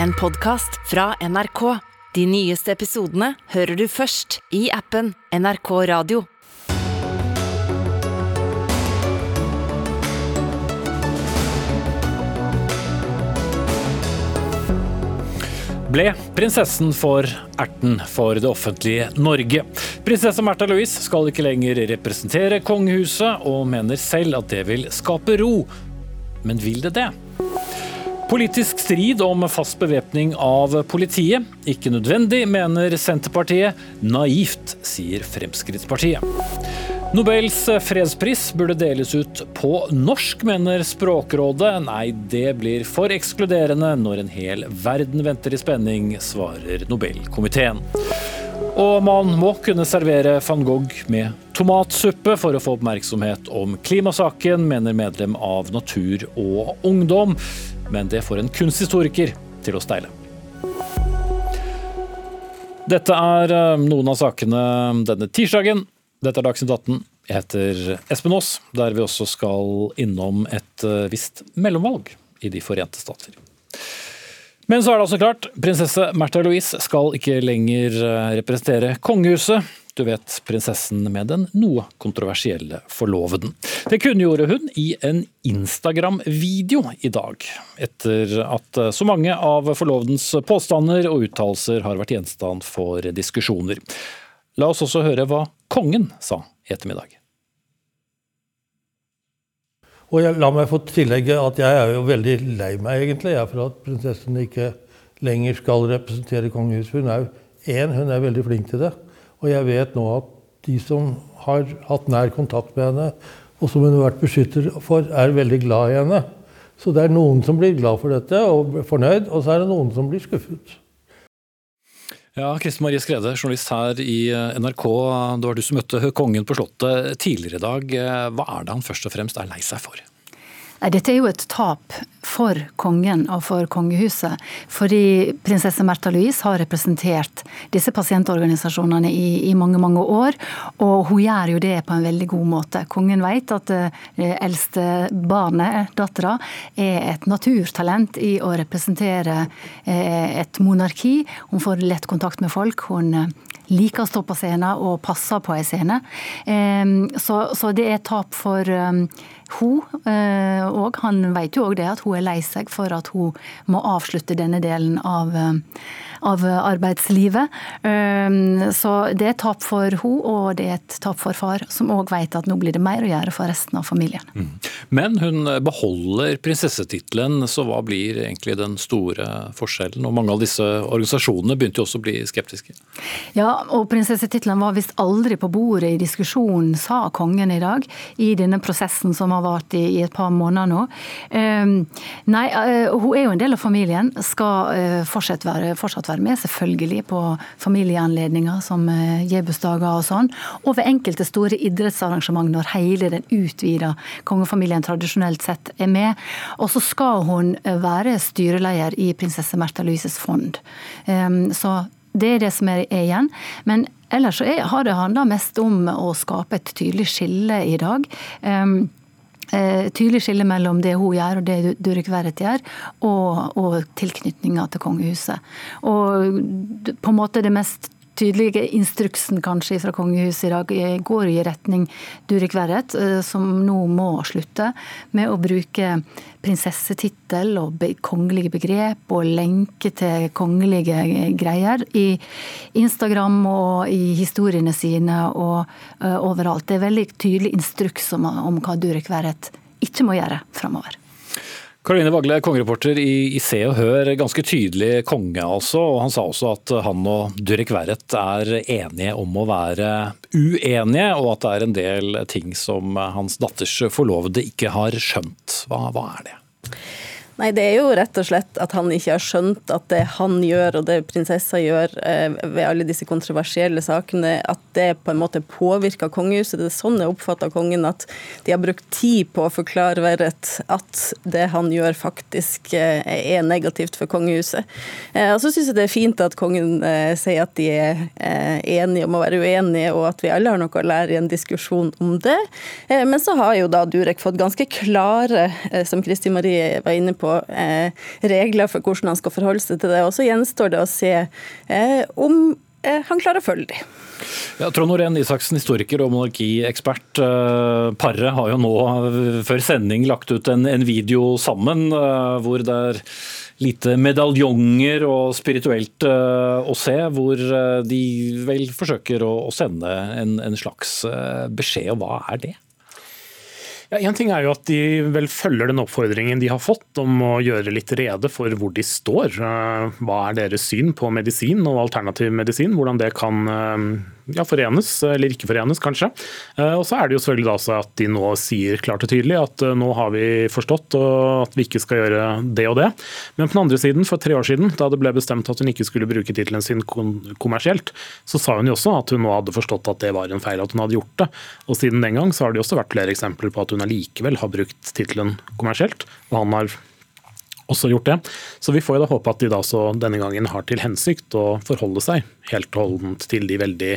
en podkast fra NRK. De nyeste episodene hører du først i appen NRK Radio. ble prinsessen for erten for det offentlige Norge. Prinsesse Märtha Louise skal ikke lenger representere kongehuset, og mener selv at det vil skape ro. Men vil det det? Politisk strid om fast bevæpning av politiet. Ikke nødvendig, mener Senterpartiet. Naivt, sier Fremskrittspartiet. Nobels fredspris burde deles ut på norsk, mener Språkrådet. Nei, det blir for ekskluderende når en hel verden venter i spenning, svarer Nobelkomiteen. Og man må kunne servere van Gogh med tomatsuppe for å få oppmerksomhet om klimasaken, mener medlem av Natur og Ungdom. Men det får en kunsthistoriker til å steile. Dette er eh, noen av sakene denne tirsdagen. Dette er Dagsnytt 18. Jeg heter Espen Aas, der vi også skal innom et eh, visst mellomvalg i De forente stater. Men så er det altså klart, prinsesse Märtha Louise skal ikke lenger eh, representere kongehuset. Du vet prinsessen med den noe kontroversielle forloveden. Det kunngjorde hun i en Instagram-video i dag, etter at eh, så mange av forlovedens påstander og uttalelser har vært gjenstand for diskusjoner. La oss også høre hva kongen sa i ettermiddag. Og jeg, la meg få tillegge at jeg er jo veldig lei meg egentlig jeg, for at prinsessen ikke lenger skal representere kongehuset. Hun er jo én, hun er veldig flink til det. Og jeg vet nå at de som har hatt nær kontakt med henne, og som hun har vært beskytter for, er veldig glad i henne. Så det er noen som blir glad for dette og fornøyd, og så er det noen som blir skuffet. Ja, Kristin Marie Skrede, journalist her i eh, NRK. Det var du som møtte kongen på Slottet tidligere i dag. Eh, hva er det han først og fremst er lei seg for? Dette er jo et tap for kongen og for kongehuset. Fordi prinsesse Märtha Louise har representert disse pasientorganisasjonene i, i, mange mange år. Og hun gjør jo det på en veldig god måte. Kongen vet at det eh, eldste barnet, dattera, er et naturtalent i å representere eh, et monarki. Hun får lett kontakt med folk. Hun eh, liker å stå på scenen og passer på en scene. Så, så det er tap for hun òg. Eh, han vet jo òg det, at hun er lei seg for at hun må avslutte denne delen av av arbeidslivet. Ehm, så det er et tap for hun, og det er et tap for far, som òg vet at nå blir det mer å gjøre for resten av familien. Mm. Men hun beholder prinsessetittelen, så hva blir egentlig den store forskjellen? Og mange av disse organisasjonene begynte jo også å bli skeptiske. Ja, og prinsessetittelen var visst aldri på bordet i diskusjonen, sa kongen i dag, i denne prosessen som har vart i, i et par måneder nå. Um, nei, uh, hun er jo en del av familien, skal uh, fortsatt være, fortsatt være være med, selvfølgelig, på familieanledninger som eh, og sånn. Og ved enkelte store idrettsarrangement når hele den utvida kongefamilien tradisjonelt sett er med. Og så skal hun eh, være styreleder i prinsesse Märtha Louises fond. Så det er det som er igjen. Men ellers så har det handla mest om å skape et tydelig skille i dag. Eh, tydelig skille mellom det hun gjør og det Durek Verret gjør, og, og tilknytninga til kongehuset. Og på en måte det mest tydelige instruksen kanskje fra kongehuset i dag eh, går i retning Durek Verret, eh, som nå må slutte med å bruke prinsessetittel og kongelige begrep og lenke til kongelige greier i Instagram og i historiene sine og overalt. Det er veldig tydelig instruks om, om hva Durek Verret ikke må gjøre framover. Karoline Vagle, kongereporter i, Se og Hør. Ganske tydelig konge, altså. Og han sa også at han og Durek Verret er enige om å være uenige, og at det er en del ting som hans datters forlovede ikke har skjønt. Hva, hva er det? Nei, det er jo rett og slett at han ikke har skjønt at det han gjør, og det prinsessa gjør eh, ved alle disse kontroversielle sakene, at det på en måte påvirker kongehuset. Det er sånn jeg oppfatter kongen, at de har brukt tid på å forklare Verret at det han gjør, faktisk eh, er negativt for kongehuset. Eh, og så syns jeg det er fint at kongen sier at de er enige om å være uenige, og at vi alle har noe å lære i en diskusjon om det. Men så har jo da Durek fått ganske klare, som Kristin Marie var inne på, på regler for hvordan han skal forholde seg til det. Og så gjenstår det å se om han klarer å følge dem. Ja, Trond Oren Isaksen, historiker og monarkiekspert. Paret har jo nå før sending lagt ut en, en video sammen hvor det er lite medaljonger og spirituelt å se, hvor de vel forsøker å, sende en, en slags beskjed. Og hva er det? Ja, en ting er jo at de vel følger den oppfordringen de har fått om å gjøre litt rede for hvor de står. Hva er deres syn på medisin og alternativ medisin? Hvordan det kan ja, forenes, eller ikke forenes, kanskje. Eh, og så er det jo selvfølgelig da at de nå sier klart og tydelig at eh, nå har vi forstått at vi ikke skal gjøre det og det. Men på den andre siden, for tre år siden, da det ble bestemt at hun ikke skulle bruke tittelen sin kommersielt, så sa hun jo også at hun nå hadde forstått at det var en feil at hun hadde gjort det. Og siden den gang så har det jo også vært flere eksempler på at hun allikevel har brukt tittelen kommersielt. og han har også gjort det. Så vi får jo da håpe at de da også denne gangen har til hensikt å forholde seg helt holdent til de veldig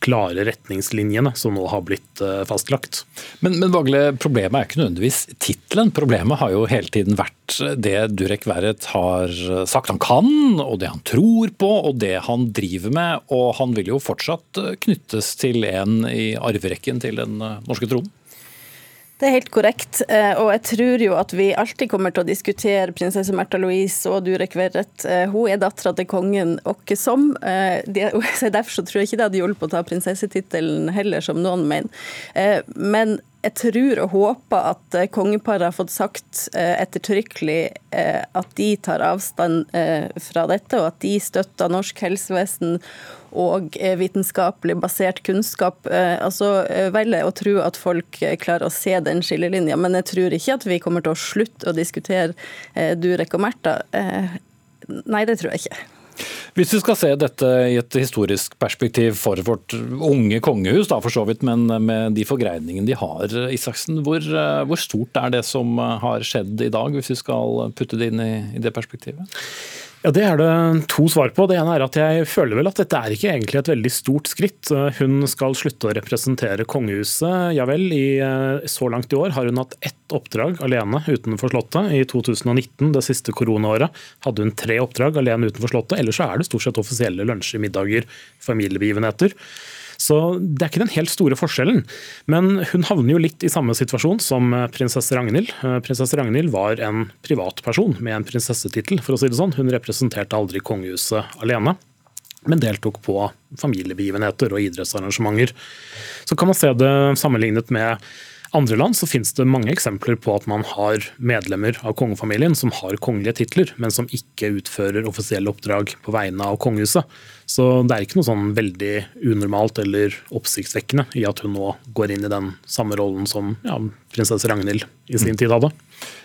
klare retningslinjene som nå har blitt eh, fastlagt. Men, men Vagle, problemet er ikke nødvendigvis tittelen. Problemet har jo hele tiden vært det Durek Verret har sagt han kan, og det han tror på, og det han driver med. Og han vil jo fortsatt knyttes til en i arverekken til den norske tronen. Det er helt korrekt. Eh, og jeg tror jo at vi alltid kommer til å diskutere prinsesse Märtha Louise og Durek Verret. Eh, hun er dattera til kongen åkke. Eh, derfor så tror jeg ikke det hadde hjulpet å ta prinsessetittelen heller, som noen mener. Men jeg tror og håper at kongeparet har fått sagt ettertrykkelig at de tar avstand fra dette, og at de støtter norsk helsevesen og eh, vitenskapelig basert kunnskap. Eh, altså eh, velger å tro at folk klarer å se den skillelinja, men jeg tror ikke at vi kommer til å slutte å diskutere Durek og Märtha. Nei, det tror jeg ikke. Hvis vi skal se dette i et historisk perspektiv for vårt unge kongehus, da for så vidt, men med de forgreiningene de har, Isaksen, hvor, hvor stort er det som har skjedd i dag, hvis vi skal putte det inn i, i det perspektivet? Ja, Det er det to svar på. Det ene er at jeg føler vel at dette er ikke egentlig et veldig stort skritt. Hun skal slutte å representere kongehuset. Ja vel, i, eh, så langt i år har hun hatt ett oppdrag alene utenfor Slottet. I 2019, det siste koronaåret, hadde hun tre oppdrag alene utenfor Slottet. Ellers så er det stort sett offisielle lunsjer, middager, familiebegivenheter. Så det er ikke den helt store forskjellen. Men hun havner jo litt i samme situasjon som prinsesse Ragnhild. Eh, prinsesse Ragnhild var en privatperson med en prinsessetittel, for å si det sånn. Hun representerte aldri kongehuset alene men deltok på familiebegivenheter og idrettsarrangementer. Så kan man se det sammenlignet med andre land så finnes det mange eksempler på at man har medlemmer av kongefamilien som har kongelige titler, men som ikke utfører offisielle oppdrag på vegne av kongehuset. Så det er ikke noe sånn veldig unormalt eller oppsiktsvekkende i at hun nå går inn i den samme rollen som ja, prinsesse Ragnhild i sin tid hadde.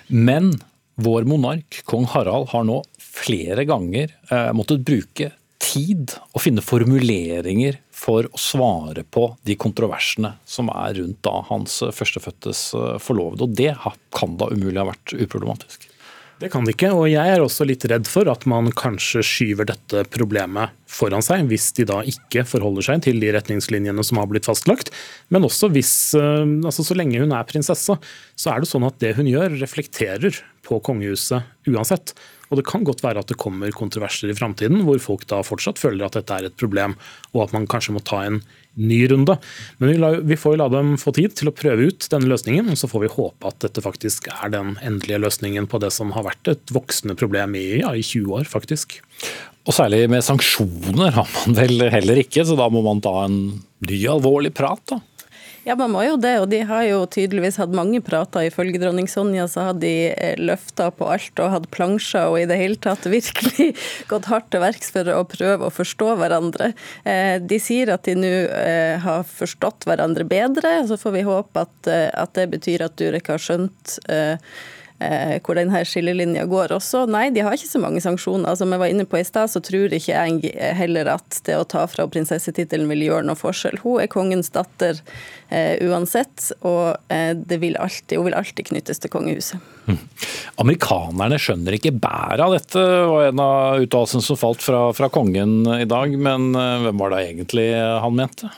Men vår monark, kong Harald, har nå flere ganger eh, måttet bruke tid å finne formuleringer for å svare på de kontroversene som er rundt da hans førstefødtes eh, forlovede. Og det kan da umulig ha vært uproblematisk? Det kan det ikke, og jeg er også litt redd for at man kanskje skyver dette problemet foran seg, hvis de da ikke forholder seg til de retningslinjene som har blitt fastlagt. Men også hvis, eh, altså så lenge hun er prinsesse, så er det sånn at det hun gjør, reflekterer på kongehuset uansett. Og Det kan godt være at det kommer kontroverser i framtiden hvor folk da fortsatt føler at dette er et problem, og at man kanskje må ta en ny runde. Men vi, la, vi får la dem få tid til å prøve ut denne løsningen, og så får vi håpe at dette faktisk er den endelige løsningen på det som har vært et voksende problem i, ja, i 20 år, faktisk. Og særlig med sanksjoner har man vel heller ikke, så da må man ta en ny alvorlig prat, da. Ja, man må jo det, og de har jo tydeligvis hatt mange prater. Ifølge dronning Sonja så har de eh, løfta på alt og hatt plansjer og i det hele tatt virkelig gått hardt til verks for å prøve å forstå hverandre. Eh, de sier at de nå eh, har forstått hverandre bedre, så får vi håpe at, at det betyr at Durek har skjønt hvor denne skillelinja går også. Nei, de har ikke så mange sanksjoner. Som jeg var inne på i stad, så tror ikke jeg heller at det å ta fra prinsessetittelen vil gjøre noe forskjell. Hun er kongens datter eh, uansett, og eh, vil alltid, hun vil alltid knyttes til kongehuset. Mm. Amerikanerne skjønner ikke bæret av dette, var en av uttalelsene som falt fra, fra kongen i dag. Men eh, hvem var det egentlig han mente?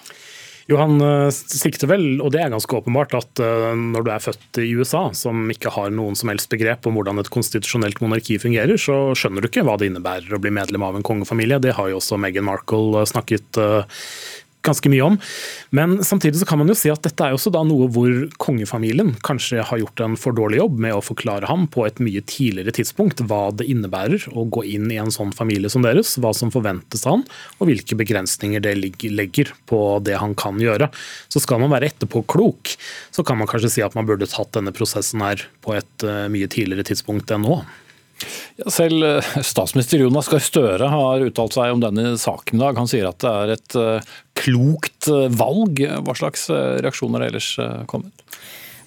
Jo, Han uh, sikter vel, og det er ganske åpenbart, at uh, når du er født i USA, som ikke har noen som helst begrep om hvordan et konstitusjonelt monarki fungerer, så skjønner du ikke hva det innebærer å bli medlem av en kongefamilie. Det har jo også Meghan Markle uh, snakket ganske mye om. Men samtidig så kan man jo si at dette er også da noe hvor kongefamilien kanskje har gjort en for dårlig jobb med å forklare ham på et mye tidligere tidspunkt hva det innebærer å gå inn i en sånn familie som deres, hva som forventes av han, og hvilke begrensninger det legger på det han kan gjøre. Så skal man være etterpåklok, så kan man kanskje si at man burde tatt denne prosessen her på et eh, mye tidligere tidspunkt enn nå. Selv eh, statsminister Jonas Gahr Støre har uttalt seg om denne saken i dag. Han sier at det er et eh, klokt eh, valg. Hva slags reaksjoner har ellers kommet?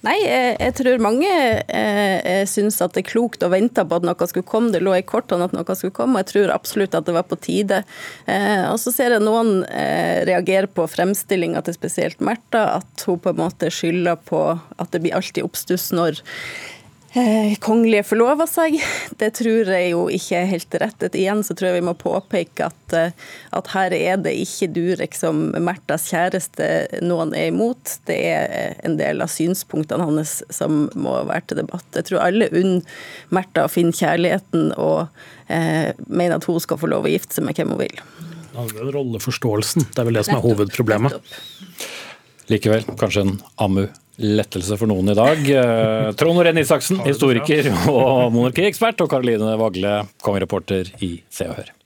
Nei, jeg, tror mange eh, syns at det er klokt å vente på at noe skulle komme. Det lå i kortene at noe skulle komme, og jeg tror absolutt at det var på tide. Eh, og så ser jeg noen eh, reagere på fremstillinga til spesielt Märtha, at hun på en måte skylder på at det blir alltid oppstuss når kongelige forlover seg. Det tror jeg jo ikke er helt rett. Igjen så tror jeg vi må påpeke at, eh, at her er det ikke Durek som Märthas kjæreste noen er imot. Det er en del av synspunktene hans som må være til debatt. Jeg tror alle unner Märtha å finne kjærligheten og eh, mener at hun skal få lov å gifte seg med hvem hun vil. Det handler om rolleforståelsen. Det er vel det som er hovedproblemet. Likevel, kanskje en amu lettelse for noen i dag. Eh, Trond Oren Isaksen, historiker og monarkiekspert, og Karoline Vagle, kongereporter i Se og Hør.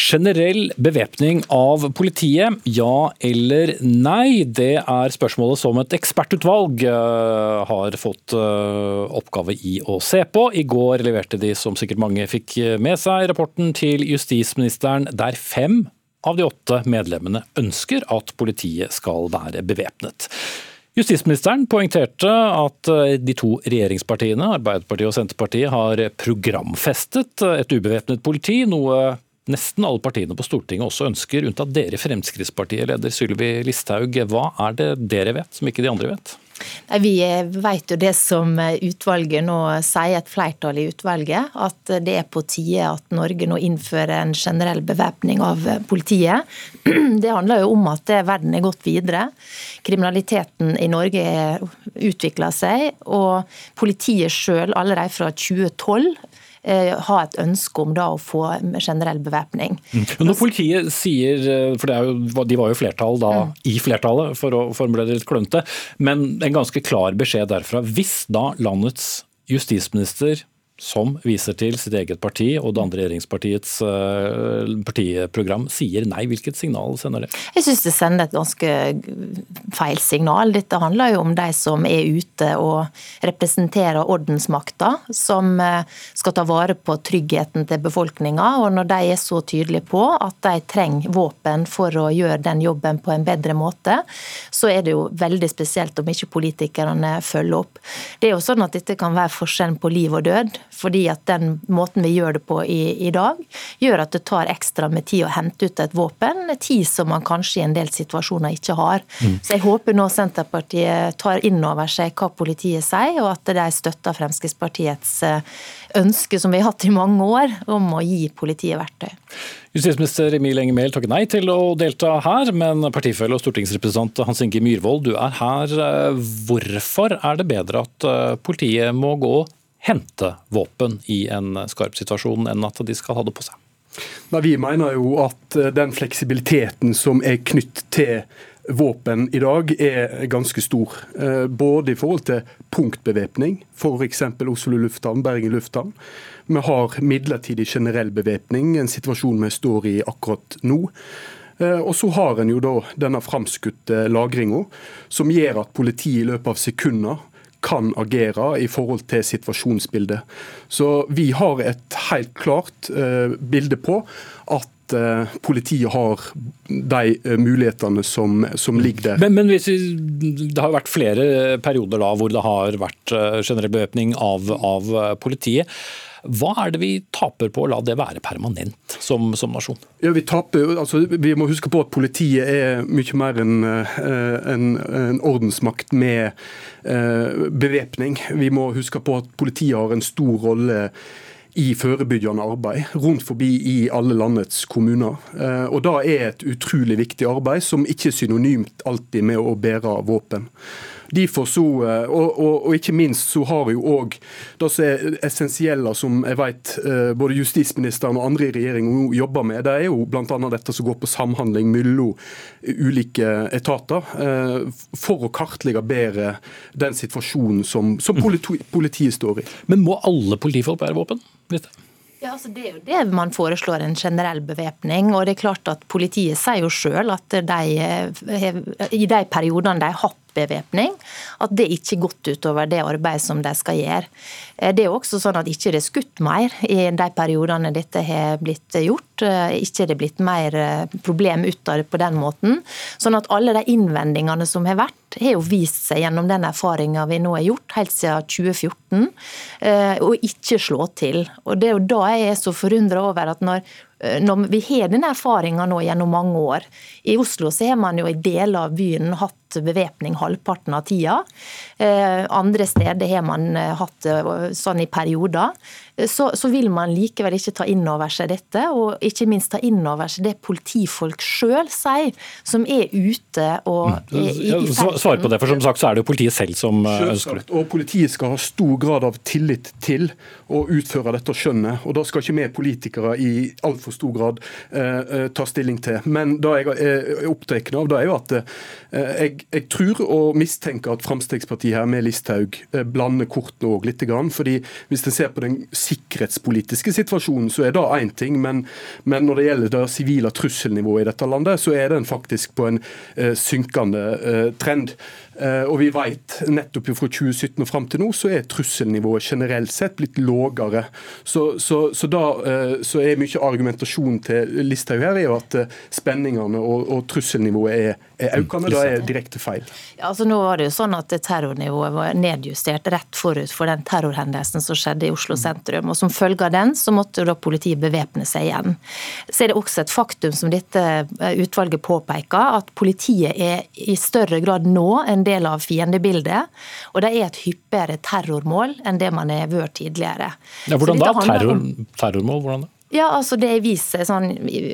Generell bevæpning av politiet, ja eller nei? Det er spørsmålet som et ekspertutvalg eh, har fått eh, oppgave i å se på. I går leverte de, som sikkert mange fikk med seg, rapporten til justisministeren, der fem av de åtte medlemmene ønsker at politiet skal være bevæpnet. Justisministeren poengterte at eh, de to regjeringspartiene, Arbeiderpartiet og Senterpartiet, har programfestet et ubevæpnet politi, noe nesten alle partiene på Stortinget også ønsker, unntatt dere i Fremskrittspartiet, leder Sylvi Listhaug. Hva er det dere vet som ikke de andre vet? Vi vet jo det som utvalget nå sier, et flertall i utvalget, at det er på tide at Norge nå innfører en generell bevæpning av politiet. Det handler jo om at verden er gått videre. Kriminaliteten i Norge utvikler seg, og politiet sjøl allerede fra 2012 Eh, ha et ønske om da å få generell bevæpning. Mm. Når politiet sier, eh, for jo, de var jo flertall da, mm. i flertallet, for å formulere det litt klønete, men en ganske klar beskjed derfra. Hvis da landets justisminister som viser til sitt eget parti og det andre regjeringspartiets uh, partiprogram, sier nei. Hvilket signal sender det? Jeg synes det sender et ganske feil signal. Dette handler jo om de som er ute og representerer ordensmakta, som uh, skal ta vare på tryggheten til befolkninga. Og når de er så tydelige på at de trenger våpen for å gjøre den jobben på en bedre måte, så er det jo veldig spesielt om ikke politikerne følger opp. Det er jo sånn at dette kan være forskjellen på liv og død fordi at den måten vi gjør det på i, i, dag, gjør at det tar ekstra med tid å hente ut et våpen. Tid som man kanskje i en del situasjoner ikke har. Mm. Så jeg håper nå Senterpartiet tar inn over seg hva politiet sier, og at de støtter Fremskrittspartiets eh, ønske, som vi har hatt i mange år, om å gi politiet verktøy. Justisminister Emil Enger Mehl takker nei til å delta her, men partifelle og stortingsrepresentant Hans Inge Myhrvold, du er her. Hvorfor er det bedre at eh, politiet må gå hente våpen i en skarp situasjon, enn at de skal ha det på seg? Nei, vi mener jo at eh, den fleksibiliteten som er knytt til våpen i dag, er ganske stor. Eh, både i forhold til punktbevæpning, f.eks. Oslo lufthavn, Bergen lufthavn. Vi har midlertidig generell bevæpning, en situasjon vi står i akkurat nå. Eh, og så har en jo da denne framskutte lagringa, som gjør at politiet i løpet av sekunder kan agere i forhold til situasjonsbildet. Så vi har et helt klart uh, bilde på at uh, politiet har de uh, mulighetene som, som, ligger der. Men, men vi, Det har vært flere perioder da hvor det har vært generell bevæpning av, av politiet. Hva er det vi taper på å la det være permanent som, som nasjon? Ja, vi, taper, altså, vi må huske på at politiet er mye mer enn en, en ordensmakt med eh, bevæpning. Vi må huske på at politiet har en stor rolle i forebyggende arbeid rundt forbi i alle landets kommuner. Eh, og Det er et utrolig viktig arbeid som ikke er synonymt alltid med å bære våpen. Derfor så, eh, og, og, og, ikke minst så har vi jo òg det som er essensielle, som jeg vet eh, både justisministeren og andre i regjeringen jobber med. Det er jo bl.a. dette som går på samhandling mellom ulike etater, for å kartlegge bedre den situasjonen som, som politi, politiet står i. Men må alle politifolk bære våpen? Dette? Ja, altså Det er jo det man foreslår, en generell bevæpning. Og det er klart at Politiet sier jo sjøl at de, i de periodene de har hatt bevæpning, at det ikke er gått utover det arbeidet som de skal gjøre. Eh, det er også sånn at ikke det er skutt mer i de periodene dette har blitt gjort. Eh, ikke det er blitt mer eh, problem ut av det på den måten. Sånn at alle de innvendingene som har vært, har jo vist seg gjennom den erfaringa vi nå har gjort helt siden 2014, å ikke slå til. Og Det er jo da jeg er så forundra over at når når vi har denne erfaringa nå gjennom mange år. I Oslo så har man jo i deler av byen hatt bevæpning halvparten av tida. Eh, andre steder har man eh, hatt det sånn i perioder så, så, vil man likevel ikke ta inn over seg dette, og ikke minst ta inn over seg det politifolk sjøl sier, som er ute og mm. i, i Svar på det, for som sagt så er det jo politiet selv som eh, ønsker det. Og Politiet skal ha stor grad av tillit til å utføre dette skjønnet. og Da skal ikke vi politikere i altfor stor grad eh, eh, ta stilling til. Men det jeg er opptatt av, det er jo at eh, jeg, jeg, tror og mistenker at Her med Listhaug blande blander kortene òg litt. fordi Hvis en ser på den sikkerhetspolitiske situasjonen, så er det én ting. Men, men, når det gjelder det sivile trusselnivået i dette landet, så er den faktisk på en uh, synkende uh, trend. Uh, og vi vet nettopp fra 2017 og fram til nå, så er trusselnivået generelt sett blitt lågere. Så, så, så, da, eh, så er mye argumentasjon til Listhaug her er jo at eh, spenningene og, og trusselnivået er, er økende. Det er direkte feil. Ja, altså nå var det jo sånn at Terrornivået var nedjustert rett forut for den terrorhendelsen som skjedde i Oslo sentrum. og Som følge av den så måtte da politiet bevæpne seg igjen. Så er det også et faktum som dette utvalget påpeker, at politiet er i større grad nå en del av fiendebildet. Og de er et hyppigere terrormål enn det man har vært tidligere. Ja, hvordan da? Terror, terrormål? hvordan da? Ja, altså Det viser sånn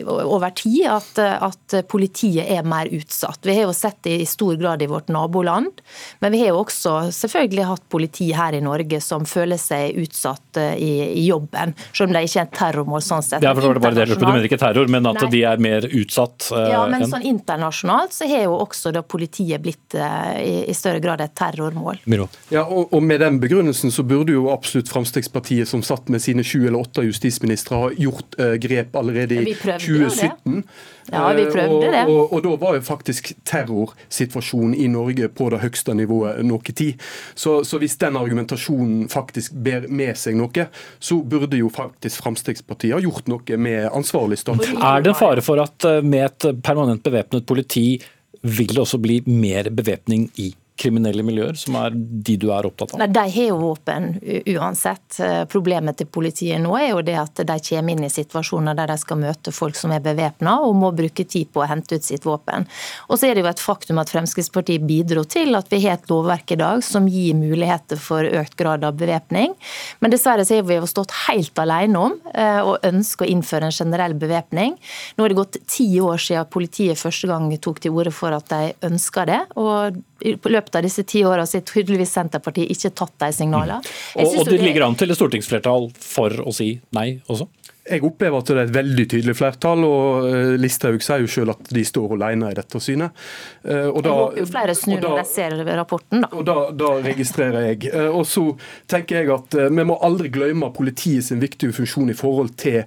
over tid at, at, politiet er mer utsatt. Vi har jo sett det i stor grad i vårt naboland, men vi har jo også selvfølgelig hatt politi her i Norge som føler seg utsatt eh, i, i jobben, selv om det ikke er et terrormål sånn sett. Ja, for det bare det, Du mener ikke terror, men at Nei. de er mer utsatt? Uh, ja, men sånn internasjonalt så har jo også da politiet blitt uh, i, i, større grad et terrormål. Ja, og, og, Med den begrunnelsen så burde jo absolutt Fremskrittspartiet, som satt med sine sju eller åtte justisministre, ha gjort uh, grep allerede i 2017. Ja, vi prøvde det. Og, og, og, da var jo faktisk terrorsituasjonen i Norge på det høyeste nivået noe tid. Så, så, hvis den argumentasjonen faktisk ber med seg noe, så burde jo faktisk Fremskrittspartiet ha gjort noe med ansvarlig stat. Er det en fare for at eh, med et permanent bevæpnet politi vil det også bli mer bevæpning i kriminelle miljøer, som er de du er opptatt av? Nei, De har jo våpen uansett. Eh, problemet til politiet nå er jo det at de kommer inn i situasjoner der de skal møte folk som er bevæpna og må bruke tid på å hente ut sitt våpen. Og så er det jo et faktum at Fremskrittspartiet bidro til at vi har et lovverk i dag som gir muligheter for økt grad av bevæpning. Men dessverre så har vi jo stått helt alene om eh, å ønske å innføre en generell bevæpning. Nå har det gått ti år siden politiet første gang tok til orde for at de ønska det. og i løpet av disse ti åra har tydeligvis Senterpartiet ikke tatt de signalene. Mm. Og, og det ligger an til et stortingsflertall for å si nei også? Jeg opplever at det er et veldig tydelig flertall, og eh, Listhaug sier jo selv at de står alene i dette synet. Eh, og da, jeg håper jo flere snur når de ser rapporten, da. Og da, da, registrerer jeg. Eh, og så tenker jeg at vi må aldri glemme politiet sin viktige funksjon i forhold til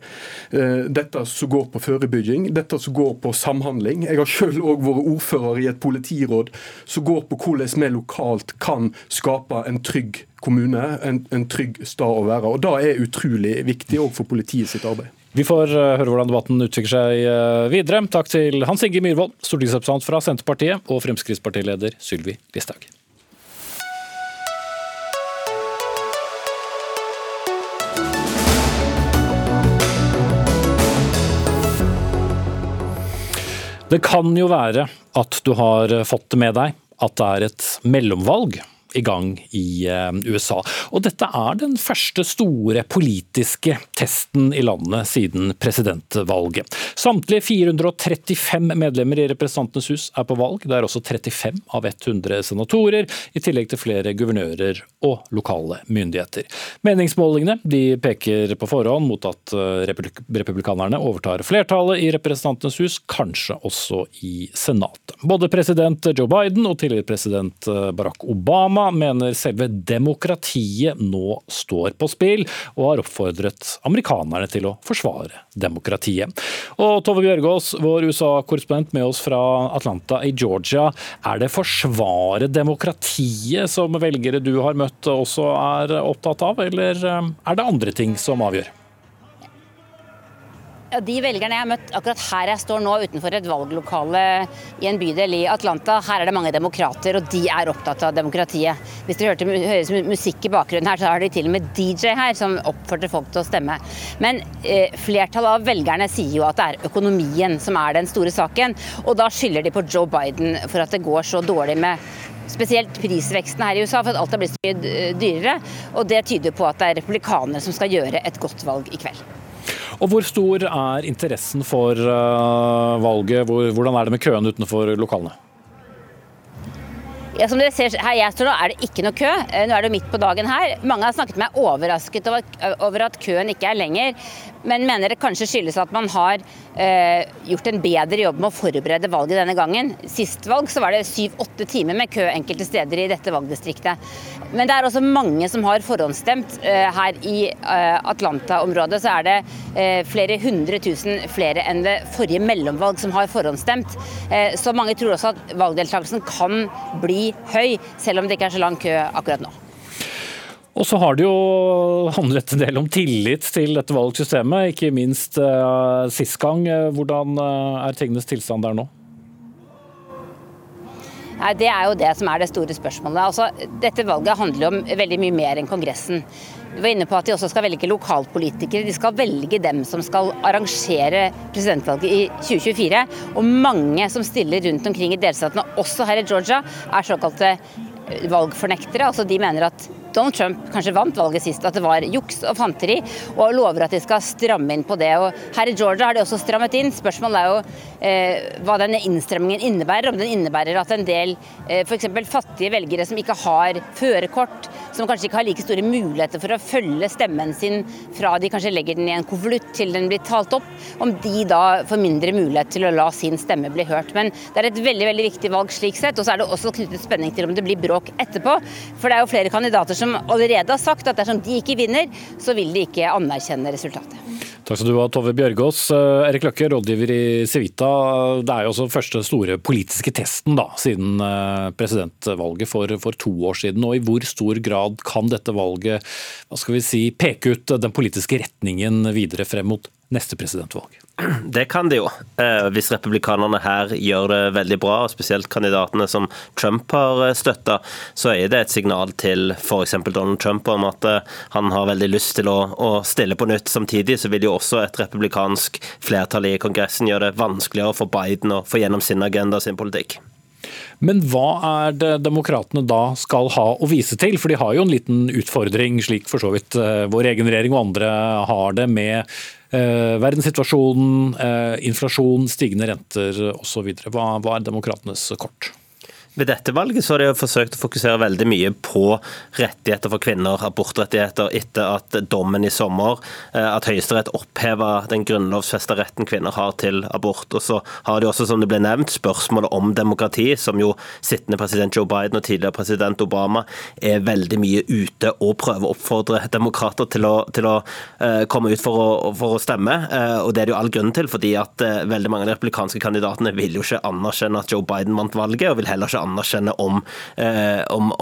dette som går på forebygging, dette som går på samhandling. Jeg har selv òg vært ordfører i et politiråd som går på hvordan vi lokalt kan skape en trygg kommune en, en trygg stad å være. Og Det er utrolig viktig òg for politiet sitt arbeid. Vi får eh, høre hvordan debatten utvikler seg eh, videre. Takk til Hans Inge Myhrvold, stortingsrepresentant fra Senterpartiet, og Fremskrittspartileder Sylvi Listhaug. Det kan jo være at du har fått det med deg at det er et mellomvalg i gang i eh, USA. Og dette er den første store politiske testen i landet siden presidentvalget. Samtlige 435 medlemmer i Representantenes hus er på valg. Det er også 35 av 100 senatorer, i tillegg til flere guvernører og lokale myndigheter. Meningsmålingene peker på forhånd mot at eh, republikanerne overtar flertallet i Representantenes hus, kanskje også i Senatet. Både president Joe Biden og tidligere president eh, Barack Obama Obama mener selve demokratiet nå står på spill, og har oppfordret amerikanerne til å forsvare demokratiet. Og Tove Bjørgaas, vår USA-korrespondent med oss fra Atlanta i Georgia. Er det forsvare demokratiet som velgere du har møtt også er opptatt av, eller eh, er det andre ting som avgjør? Ja, de velgerne jeg har møtt akkurat her jeg står nå utenfor et valglokale i en bydel i Atlanta, her er det mange demokrater, og de er opptatt av demokratiet. Hvis dere hørte høres musikk i bakgrunnen her, så har de til og med DJ her som oppfordrer folk til å stemme. Men eh, flertallet av velgerne sier jo at det er økonomien som er den store saken, og da skylder de på Joe Biden for at det går så dårlig med spesielt prisveksten her i USA, for at alt har blitt så mye dyrere. Og det tyder på at det er republikanere som skal gjøre et godt valg i kveld. Og Hvor stor er interessen for uh, valget? Hvordan er det med køene utenfor lokalene? Ja, som dere ser her jeg står nå, er det ikke noe kø. Eh, nå er det midt på dagen her. Mange har snakket meg overrasket over at køen ikke er lenger men mener det kanskje skyldes at man har eh, gjort en bedre jobb med å forberede valget denne gangen. Sist valg så var det syv-åtte timer med kø enkelte steder i dette valgdistriktet. Men det er også mange som har forhåndsstemt. Eh, her i eh, Atlanta-området så er det eh, flere hundre tusen flere enn ved forrige mellomvalg som har forhåndsstemt. Eh, så mange tror også at valgdeltakelsen kan bli høy, selv om det ikke er så lang kø akkurat nå. Og så har det jo handlet en del om tillit til dette valgsystemet, ikke minst uh, sist gang. Hvordan uh, er tingenes tilstand der nå? Nei, Det er jo det som er det store spørsmålet. Altså, dette valget handler om veldig mye mer enn Kongressen. Vi var inne på at de også skal velge lokalpolitikere. De skal velge dem som skal arrangere presidentvalget i 2024. Og mange som stiller rundt omkring i delstatene, også her i Georgia, er såkalte valgfornektere. Altså de mener at Donald Trump kanskje vant valget sist, at det var juks og fanteri, og lover at de skal stramme inn på det. Og her i Georgia har de også strammet inn. Spørsmålet er jo eh, hva denne innstrammingen innebærer. Om den innebærer at en del eh, f.eks. fattige velgere som ikke har førerkort, som kanskje ikke har like store muligheter for å følge stemmen sin fra de kanskje legger den i en konvolutt til den blir talt opp, om de da får mindre mulighet til å la sin stemme bli hørt. Men det er et veldig veldig viktig valg slik sett. Og så er det også knyttet spenning til om det blir bråk etterpå. For det er jo flere kandidater som allerede har sagt at dersom de ikke vinner, så vil de ikke anerkjenne resultatet. Takk skal du ha, Tove Bjørgaas. Eh, Erik Løkke, rådgiver i Civita. Det er jo også første store politiske testen da, siden eh, presidentvalget for, for, to år siden. Og I hvor stor grad kan dette valget hva skal vi si, peke ut den politiske retningen videre frem mot neste presidentvalg? Det kan de jo, eh, hvis republikanerne her gjør det veldig bra, og spesielt kandidatene som Trump har eh, støtta, så er det et signal til f.eks. Donald Trump om at eh, han har veldig lyst til å, å, stille på nytt. Samtidig så vil jo også et republikansk flertall i Kongressen gjøre det vanskeligere for Biden å få gjennom sin agenda og sin politikk. Men hva er det demokratene da skal ha å vise til? For de har jo en liten utfordring, slik for så vidt vår egen regjering og andre har det, med verdenssituasjonen, eh, inflasjon, stigende renter osv. Hva, hva er demokratenes kort? Ved dette valget så har de forsøkt å fokusere veldig mye på rettigheter for kvinner, abortrettigheter, etter at dommen i sommer, eh, at Høyesterett oppheva den grunnlovfesta retten kvinner har til abort. Og så har de også, som det ble nevnt, spørsmålet om demokrati, som jo sittende president Joe Biden og tidligere president Obama er veldig mye ute og prøver å oppfordre demokrater til å, til å uh, komme ut for å, for å stemme. Uh, og det er det jo all grunn til, fordi at veldig mange av de republikanske kandidatene vil jo ikke anerkjenne at Joe Biden vant valget, og vil heller ikke anerkjenne om, eh, om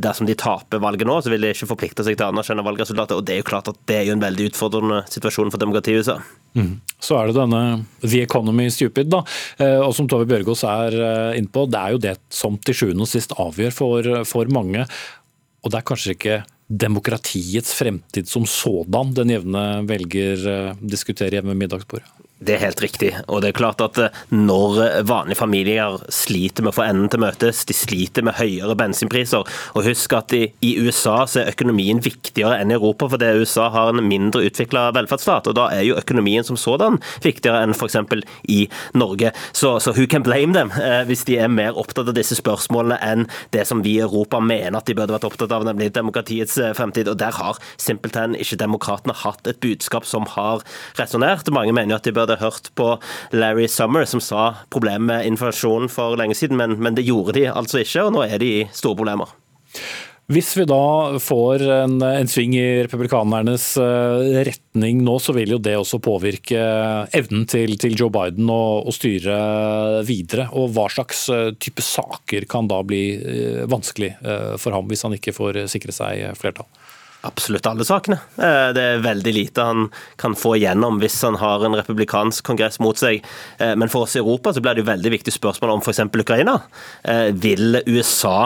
Dersom de taper valget nå, så vil de ikke forplikte seg til å anerkjenne valgresultatet. og Det er jo klart at det er jo en veldig utfordrende situasjon for demokratiet i USA. Mm. Så er det denne The Economy Stupid, da. Eh, og som Tove Bjørgaas er eh, inne på, det er jo det som til sjuende og sist avgjør for, for mange. Og det er kanskje ikke demokratiets fremtid som sådan den jevne velger diskuterer hjemme ved middagsbordet? Det er helt riktig. Og det er klart at eh, når vanlige familier sliter med å få enden til møtes, de sliter med høyere bensinpriser. Og husk at i, i USA så er økonomien viktigere enn i Europa, fordi USA har en mindre utvikla velferdsstat. Og da er jo økonomien som sådan viktigere enn f.eks. i Norge. Så, så who can blame them, eh, hvis de er mer opptatt av disse spørsmålene enn det som vi i Europa mener at de burde vært opptatt av, nemlig demokratiets eh, fremtid. Og der har simpelthen ikke demokratene hatt et budskap som har resonnert. Mange mener jo at de burde hørt på Larry Summer, som sa problemet med inflasjon for lenge siden, men, men det gjorde de altså ikke, og nå er de i store problemer. Hvis vi da får en, en sving i republikanernes uh, retning nå, så vil jo det også påvirke evnen til, til Joe Biden å, styre videre. Og hva slags uh, type saker kan da bli vanskelig for ham, hvis han ikke får sikre seg flertall? Absolutt alle sakene. Eh, det er veldig lite han kan få igjennom hvis han har en republikansk kongress mot seg. Eh, men for oss i Europa så blir det jo veldig viktig spørsmål om f.eks. Ukraina. Eh, vil USA,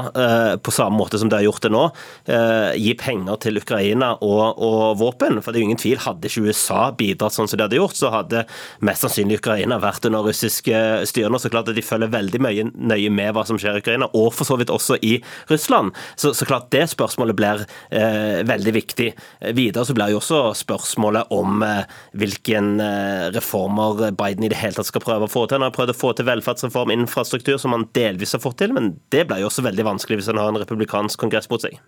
på samme måte som de har gjort det nå, gi penger til Ukraina og, og våpen? For det er jo ingen tvil, hadde ikke USA bidratt sånn som de hadde gjort, så hadde mest sannsynlig Ukraina vært under russisk styre nå. Så klart at de følger veldig mye nøye med hva som skjer i Ukraina, og for så vidt også i Russland. Så, så klart det spørsmålet blir eh, veldig veldig viktig. Videre så blir jo også spørsmålet om eh, hvilken eh, reformer Biden i det hele tatt skal prøve å få til. Han har prøvd å få til velferdsreform, infrastruktur, som han delvis har fått til, men det blir jo også veldig vanskelig hvis han har en republikansk kongress mot seg.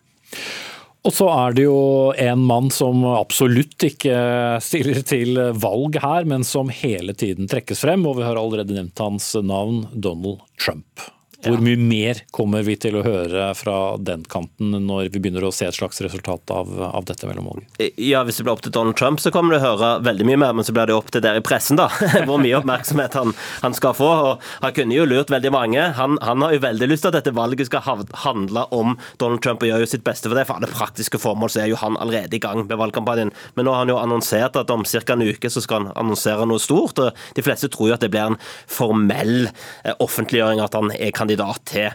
Og så er det jo en mann som absolutt ikke stiller til valg her, men som hele tiden trekkes frem, og vi har allerede nevnt hans navn, Donald Trump. Hvor mye mer kommer vi til å høre fra den kanten når vi begynner å se et slags resultat av, av dette mellomvalget? Ja, Hvis det blir opp til Donald Trump, så kommer du å høre veldig mye mer. Men så blir det opp til dere i pressen, da. Hvor mye oppmerksomhet han, han, skal få. Og Han kunne jo lurt veldig mange. Han, han, har jo veldig lyst til at dette valget skal handle om Donald Trump, og gjør jo sitt beste for det. For alle praktiske formål så er jo han allerede i gang med valgkampanjen. Men nå har han jo annonsert at om ca. en uke så skal han annonsere noe stort. og De fleste tror jo at det blir en formell eh, offentliggjøring at han er kandidat kandidat til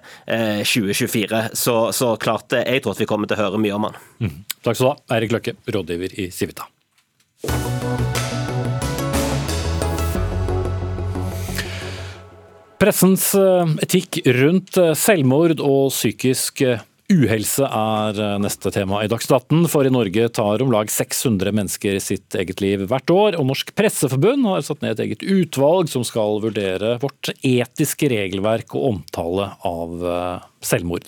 2024. Eh, så, så klart, eh, jeg tror at vi kommer til å høre mye om han. Mm. Takk skal du ha, Eirik Løkke, rådgiver i Civita. Pressens eh, etikk rundt selvmord og psykisk Uhelse er eh, neste tema i Dagsnytt 18, for i Norge tar om lag 600 mennesker sitt eget liv hvert år. Og Norsk Presseforbund har satt ned et eget utvalg som skal vurdere vårt etiske regelverk og omtale av eh, selvmord.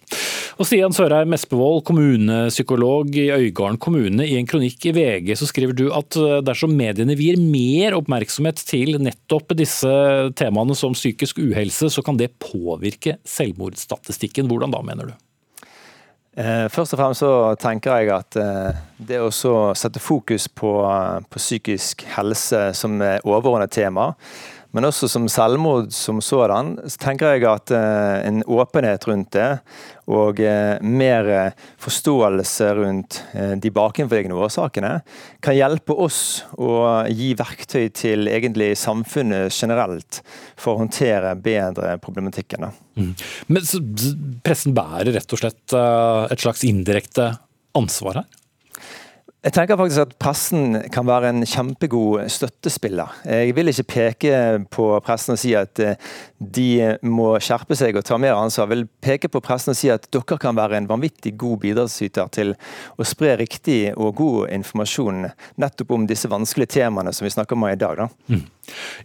Og Stian Sørheim Espevold, kommunepsykolog i Øygarden kommune. I en kronikk i VG så skriver du at eh, dersom mediene vier mer oppmerksomhet til nettopp disse temaene som psykisk uhelse, så kan det påvirke selvmordsstatistikken. Hvordan da, mener du? Eh, først og fremst så tenker jeg at eh, det å sette fokus på, på psykisk helse som overordnet tema, men også som selvmord som sådan, så tenker jeg at eh, en åpenhet rundt det og mer forståelse rundt de bakenforliggende årsakene kan hjelpe oss å gi verktøy til egentlig samfunnet generelt for å håndtere bedre problematikken. Mm. Men pressen bærer rett og slett eh, et slags indirekte ansvar her? Jeg tenker faktisk at pressen kan være en kjempegod støttespiller. Jeg vil ikke peke på pressen og si at eh, de må skjerpe seg og ta mer ansvar. Jeg vil peke på pressen og si at dere kan være en vanvittig god bidragsyter til å spre riktig og god informasjon nettopp om disse vanskelige temaene som vi snakker om i dag. Da. Mm.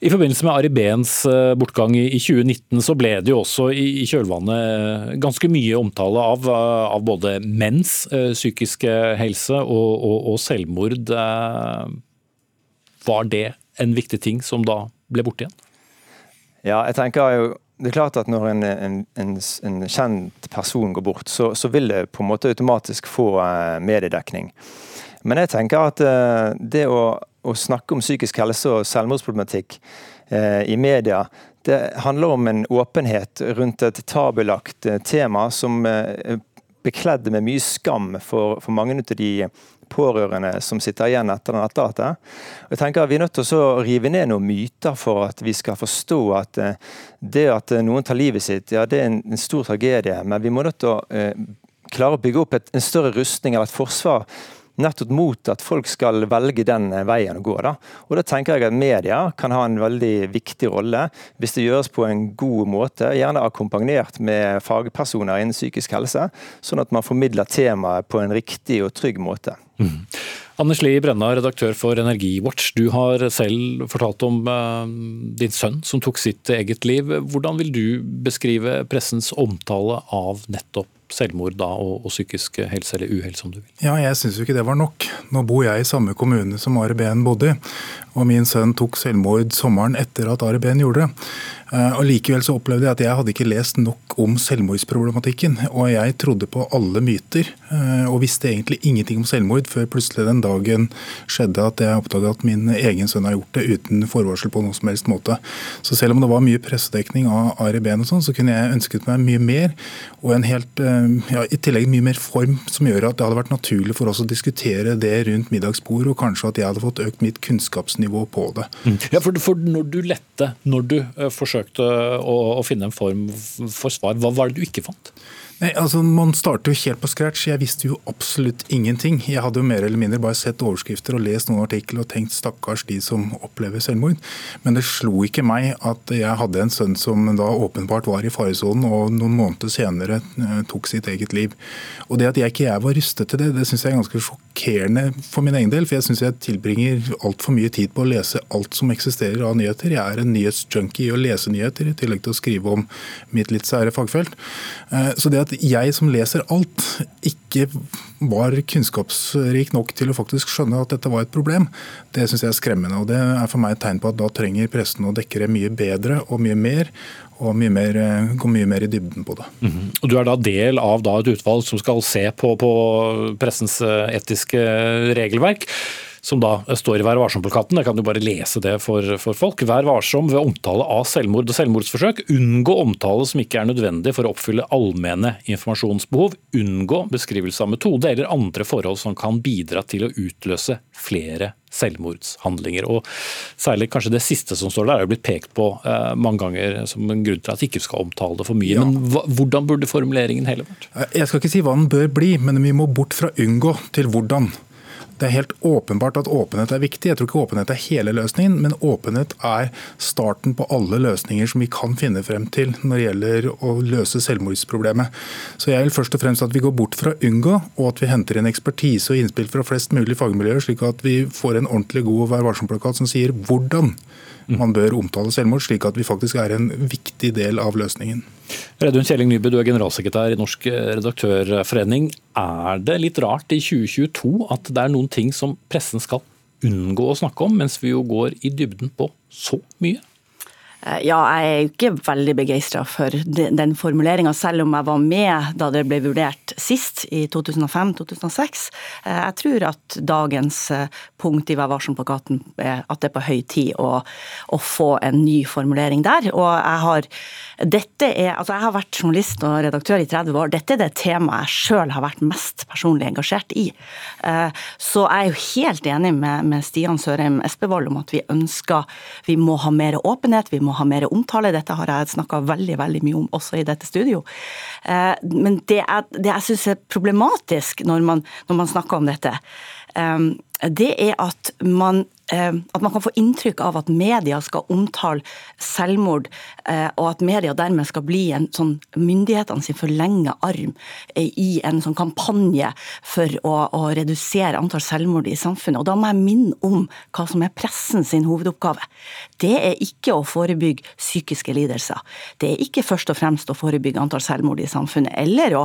I forbindelse med Ari Behns eh, bortgang i 2019 så ble det jo også i kjølvannet ganske mye omtale av, av både menns eh, psykiske helse og, og og selvmord. Eh, var det en viktig ting som da ble borte igjen? Ja, jeg tenker jo det er klart at når en, en, en, en kjent person går bort, så, så, vil det på en måte automatisk få mediedekning. Men jeg tenker at det å, å, snakke om psykisk helse og selvmordsproblematikk eh, i media, det handler om en åpenhet rundt et tabulagt tema som bekledd med mye skam for, for mange av de pårørende som sitter igjen etter den etterlatte. Jeg tenker at Vi er nødt til å rive ned noen myter for at vi skal forstå at eh, det at noen tar livet sitt, ja, det er en, en stor tragedie. Men vi må nødt til å eh, klare å bygge opp et, en større rustning eller et forsvar nettopp mot at folk skal velge den veien å gå. Da. Og da tenker jeg at media kan ha en veldig viktig rolle hvis det gjøres på en god måte, gjerne akkompagnert med fagpersoner innen psykisk helse, sånn at man formidler temaet på en riktig og trygg måte. Mm. Anders Lie Brenna, redaktør for Energiwatch. Du har selv fortalt om uh, din sønn som tok sitt eget liv. Hvordan vil du beskrive pressens omtale av nettopp selvmord da, og, og, psykisk helse eller uhelse, om du vil? Ja, Jeg syns jo ikke det var nok. Nå bor jeg i samme kommune som Are Behn bodde i. Og min sønn tok selvmord sommeren etter at Are Behn gjorde det. Eh, og Likevel så opplevde jeg at jeg hadde ikke lest nok om selvmordsproblematikken. Og jeg trodde på alle myter, eh, og visste egentlig ingenting om selvmord før plutselig den dagen skjedde at jeg oppdaga at min egen sønn har gjort det uten forvarsel på noen som helst måte. Så selv om det var mye pressedekning av Ari Behn og sånn, så kunne jeg ønsket meg mye mer. Og en helt, eh, ja, i tillegg mye mer form som gjør at det hadde vært naturlig for oss å diskutere det rundt middagsbord, og kanskje at jeg hadde fått økt mitt kunnskapsnivå på det. Mm. Ja, for, for når du lette, når du forsøkte forsøkte å, å, finne en form for svar. Hva var det du ikke fant? Nei, altså Man starter jo helt på scratch. Jeg visste jo absolutt ingenting. Jeg hadde jo mer eller mindre bare sett overskrifter og lest noen artikler og tenkt stakkars de som opplever selvmord. Men det slo ikke meg at jeg hadde en sønn som da åpenbart var i faresonen og noen måneder senere eh, tok sitt eget liv. Og Det at jeg ikke jeg var rustet til det, det syns jeg er ganske sjokkerende for min egen del. For jeg syns jeg tilbringer altfor mye tid på å lese alt som eksisterer av nyheter. Jeg er en nyhetsjunkie i å lese nyheter, i tillegg til å skrive om mitt litt sære fagfelt. Eh, så det at jeg som leser alt, ikke var kunnskapsrik nok til å faktisk skjønne at dette var et problem, det syns jeg er skremmende. og Det er for meg et tegn på at da trenger pressen å dekke det mye bedre og mye mer. Og mye mer, gå mye mer i dybden på det. Mm -hmm. Og Du er da del av da et utvalg som skal se på, på pressens eh, etiske regelverk som da står i Vær varsom-plakaten. Jeg kan jo bare lese det for, for, folk. Vær varsom ved omtale av selvmord og selvmordsforsøk. Unngå omtale som ikke er nødvendig for å oppfylle allmenne informasjonsbehov. Unngå beskrivelse av metode eller andre forhold som kan bidra til å utløse flere selvmordshandlinger. Og Særlig kanskje det siste som står der, er jo blitt pekt på eh, mange ganger som en grunn til at vi ikke skal omtale det for mye. Ja. Men hva, hvordan burde formuleringen hele vært? Jeg skal ikke si hva den bør bli, men vi må bort fra unngå til hvordan. Det er helt åpenbart at åpenhet er viktig. Jeg tror ikke åpenhet er hele løsningen, men åpenhet er starten på alle løsninger som vi kan finne frem til når det gjelder å løse selvmordsproblemet. Så jeg vil først og fremst at vi går bort fra unngå, og at vi henter inn ekspertise og innspill fra flest mulig fagmiljøer, slik at vi får en ordentlig god Vær varsom-plakat som sier hvordan man bør omtale selvmord, slik at vi faktisk er en viktig del av løsningen. Reidun Kjelling Nybø, du er generalsekretær i Norsk redaktørforening. Er det litt rart i 2022 at det er noen ting som pressen skal unngå å snakke om, mens vi jo går i dybden på så mye? Eh, ja, jeg er jo ikke veldig begeistra for den formuleringa, selv om jeg var med da det ble vurdert sist, i 2005-2006. Eh, jeg tror at dagens eh, punkt i Vær varsom-plakaten at det er på høy tid å, å, få en ny formulering der. Og jeg har, dette er, altså jeg har vært journalist og redaktør i 30 år. Dette er det temaet jeg sjøl har vært mest personlig engasjert i. Så jeg er jo helt enig med, med Stian Sørheim Espevold om at vi ønsker vi må ha mer åpenhet. vi må ha mer omtale. Dette har jeg snakka veldig veldig mye om også i dette studio. Eh, men det, er, det jeg syns er problematisk når man, når man snakker om dette, eh, det er at man at man kan få inntrykk av at media skal omtale selvmord, eh, og at media dermed skal bli en sånn myndighetene sin forlenge arm eh, i en sånn kampanje for å, å, redusere antall selvmord i samfunnet. Og Da må jeg minne om hva som er pressen sin hovedoppgave. Det er ikke å forebygge psykiske lidelser. Det er ikke først og fremst å forebygge antall selvmord i samfunnet, eller å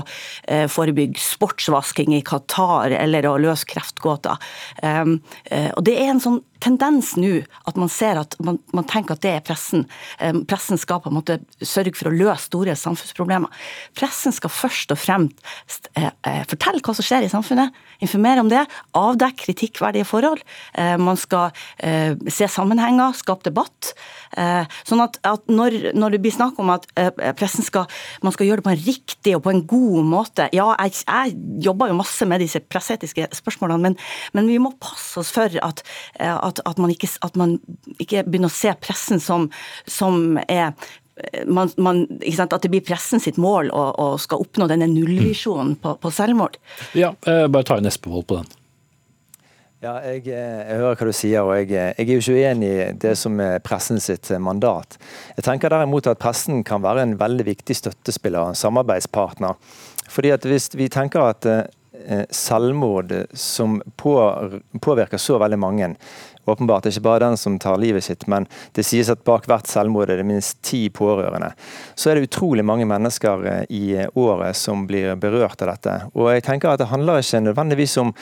forebygge sportsvasking i Qatar, eller å løse kreftgåter. Og det er en sånn tendens nå at man ser at man, man, tenker at det er pressen. Eh, pressen skal på en måte sørge for å løse store samfunnsproblemer. Pressen skal først og fremst eh, eh, fortelle hva som skjer i samfunnet, informere om det, avdekke kritikkverdige forhold. Man skal se sammenhenger, skape debatt. Sånn at, at når, når, det blir snakk om at pressen skal, man skal gjøre det på en riktig og på en god måte Ja, jeg, jeg jobber jo masse med disse presseetiske spørsmålene, men, men vi må passe oss for at, at, at, man, ikke, at man, ikke, begynner å se pressen som, som er man, man, at det blir pressen sitt mål å, å skal oppnå denne nullvisjonen på, på, selvmord. Ja, eh, bare ta inn Espevold på den. Ja, jeg, eh, jeg, hører hva du sier, og jeg, jeg, er jo ikke uenig i det som er pressen sitt mandat. Jeg tenker derimot at pressen kan være en veldig viktig støttespiller, en samarbeidspartner. Fordi at Hvis vi tenker at eh, selvmord som på, påvirker så veldig mange, åpenbart ikke bare den som tar livet sitt, men det sies at bak hvert selvmord er det minst ti pårørende. Så er det utrolig mange mennesker eh, i året som blir berørt av dette. Og jeg tenker at Det handler ikke nødvendigvis om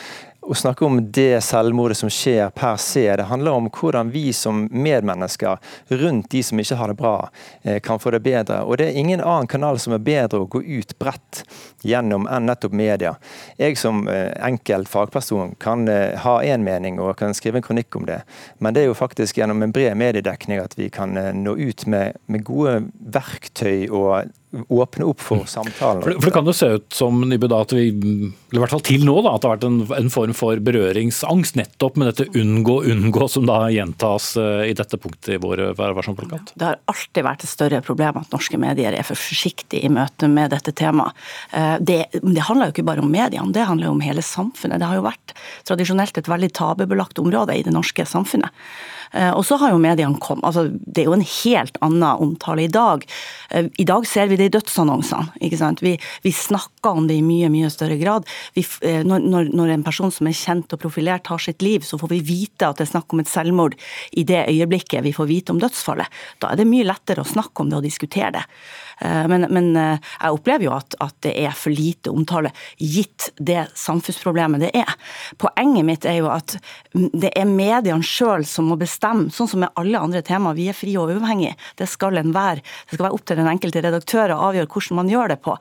å snakke om det selvmordet som skjer per se. Det handler om hvordan vi som medmennesker rundt de som ikke har det bra, eh, kan få det bedre. Og det er ingen annen kanal som er bedre å gå ut bredt gjennom enn nettopp media. Jeg som enkel enkelt fagperson kan eh, ha én mening og kan skrive en kronikk om det, men det er jo faktisk gjennom en bred mediedekning at vi kan nå ut med, med gode verktøy og åpne opp for samtalen. For, for, Det kan jo se ut som Nibud, da, at vi, i hvert fall til nå, da, at det har vært en, en, form for berøringsangst nettopp med dette unngå, unngå, som da gjentas uh, i dette punktet i vår Vær. Det har alltid vært et større problem at norske medier er for forsiktige i møte med dette temaet. Uh, det, det, handler jo ikke bare om mediene, det handler jo om hele samfunnet. Det har jo vært tradisjonelt et veldig tabubelagt område i det norske samfunnet. Eh, og så har jo mediene kommet altså Det er jo en helt annen omtale i dag. Eh, I dag ser vi det i dødsannonsene. ikke sant? Vi, vi snakker om det i mye mye større grad. Vi, eh, når, når, en person som er kjent og profilert tar sitt liv, så får vi vite at det er snakk om et selvmord i det øyeblikket vi får vite om dødsfallet. Da er det mye lettere å snakke om det og diskutere det. Eh, men, men, eh, jeg opplever jo at, at, det er for lite omtale, gitt det samfunnsproblemet det er. Poenget mitt er jo at det er mediene sjøl som må bestemme, sånn som med alle andre temaer. Vi er frie og uavhengige. Det skal en være. Det skal være opp til den enkelte redaktør å avgjøre hvordan man gjør det på.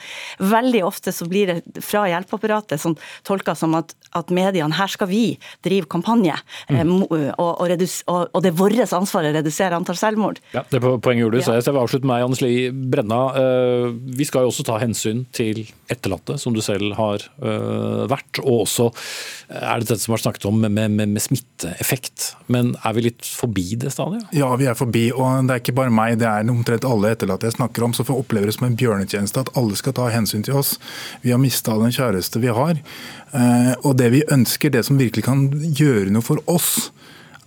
Veldig ofte så blir det fra hjelpeapparatet sånn tolka som at, at mediene, her skal vi drive kampanje, mm. Eh, og, og, redus, og, og, det er vårt ansvar å redusere antall selvmord. Ja, Det poenget gjorde du, så jeg vil avslutte med Anders Lie Brenna. Eh, vi skal jo også ta hensyn til etterlatte, som du selv har eh, vært. Og også eh, er det dette som har snakket om med, med, med, smitteeffekt. Men er vi litt forbi det stadiet? Ja, vi er forbi. Og det er ikke bare meg, det er omtrent alle etterlatte jeg snakker om. Så får oppleve det som en bjørnetjeneste at alle skal ta hensyn til oss. Vi har mista den kjæreste vi har. Og det vi ønsker, det som virkelig kan gjøre noe for oss,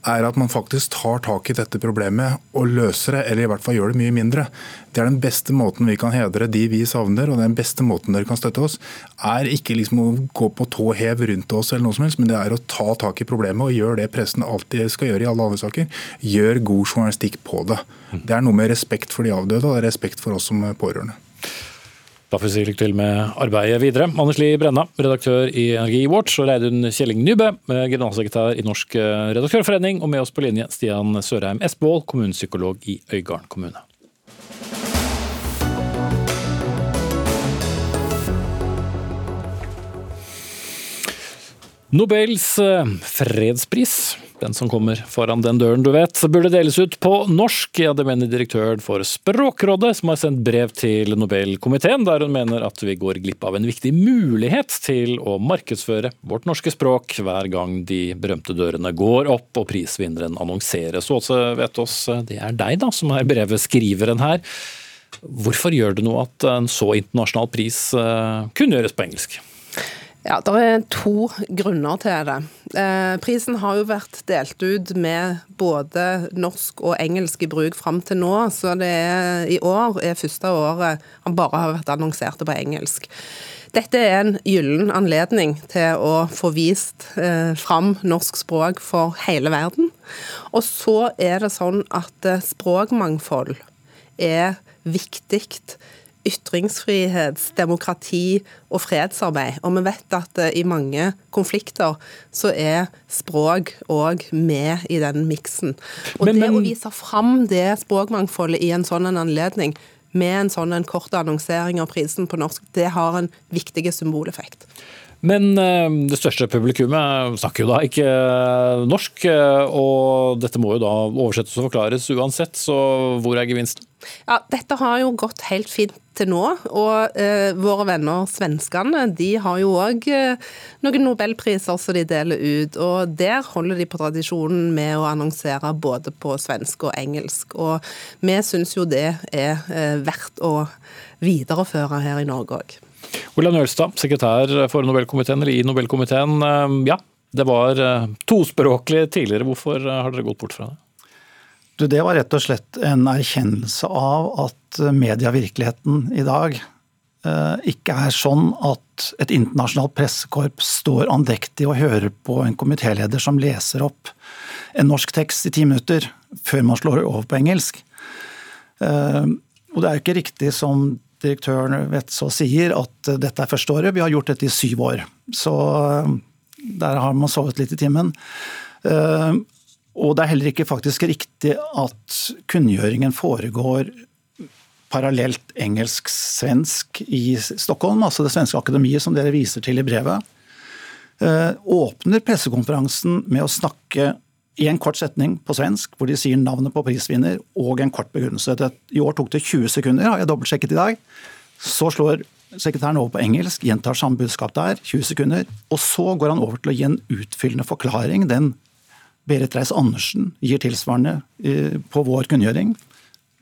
er at man faktisk tar tak i dette problemet og løser det, eller i hvert fall gjør det mye mindre. Det er den beste måten vi kan hedre de vi savner, og den beste måten dere kan støtte oss, er ikke liksom å gå på tå hev rundt oss, eller noe som helst, men det er å ta tak i problemet og gjøre det pressen alltid skal gjøre i alle andre saker. Gjør god journalistikk på det. Det er noe med respekt for de avdøde og respekt for oss som pårørende. Da får si lykke til med arbeidet videre. Anders Lie Brenna, redaktør i Energiwatch, og Reidun Kjelling Nybø, generalsekretær i Norsk redaktørforening, og med oss på linje Stian Sørheim Espål, kommunepsykolog i Øygarden kommune. Nobels fredspris den som kommer foran den døren, du vet, burde deles ut på norsk. Ja, det mener direktøren for Språkrådet, som har sendt brev til Nobelkomiteen, der hun mener at vi går glipp av en viktig mulighet til å markedsføre vårt norske språk hver gang de berømte dørene går opp og prisvinneren annonseres. Og også vet oss, det er deg da som er brevskriveren her. Hvorfor gjør det noe at en så internasjonal pris eh, kunngjøres på engelsk? Ja, Det er to grunner til det. Eh, prisen har jo vært delt ut med både norsk og engelsk i bruk fram til nå, så det er, i år er første året han bare har vært annonsert på engelsk. Dette er en gyllen anledning til å få vist eh, fram norsk språk for hele verden. Og så er det sånn at eh, språkmangfold er viktig ytringsfrihet, demokrati og fredsarbeid. Og vi vet at eh, i mange konflikter så er språk òg med i den miksen. Og men, det å vise fram det språkmangfoldet i en sånn anledning, med en sånn en kort annonsering av prisen på norsk, det har en viktig symboleffekt. Men eh, det største publikummet snakker jo da ikke eh, norsk, og dette må jo da oversettes og forklares uansett, så hvor er gevinsten? Ja, Dette har jo gått helt fint til nå. Og eh, våre venner svenskene de har jo òg eh, noen nobelpriser som de deler ut. Og der holder de på tradisjonen med å annonsere både på svensk og engelsk. Og vi syns jo det er eh, verdt å videreføre her i Norge òg. Olav Nølstad, sekretær for Nobelkomiteen, eller i Nobelkomiteen. Eh, ja, Det var eh, tospråklig tidligere. Hvorfor eh, har dere gått bort fra det? Du, det var rett og slett en erkjennelse av at medievirkeligheten i dag eh, ikke er sånn at et internasjonalt pressekorps står andektig og hører på en komitéleder som leser opp en norsk tekst i ti minutter før man slår over på engelsk. Og det er jo ikke riktig som direktøren Vetsaa sier, at dette er første året. Vi har gjort dette i syv år. Så der har man sovet litt i timen. Eh, og det er heller ikke faktisk riktig at kunngjøringen foregår parallelt engelsk-svensk i Stockholm, altså det svenske akademiet som dere viser til i brevet. Eh, åpner pressekonferansen med å snakke i en kort setning på svensk, hvor de sier navnet på prisvinner og en kort begrunnelse. I år tok det 20 sekunder, har jeg dobbeltsjekket i dag. Så slår sekretæren over på engelsk, gjentar samme budskap der, 20 sekunder. Og så går han over til å gi en utfyllende forklaring. Den Berit Reiss-Andersen gir tilsvarende eh, på vår kunngjøring,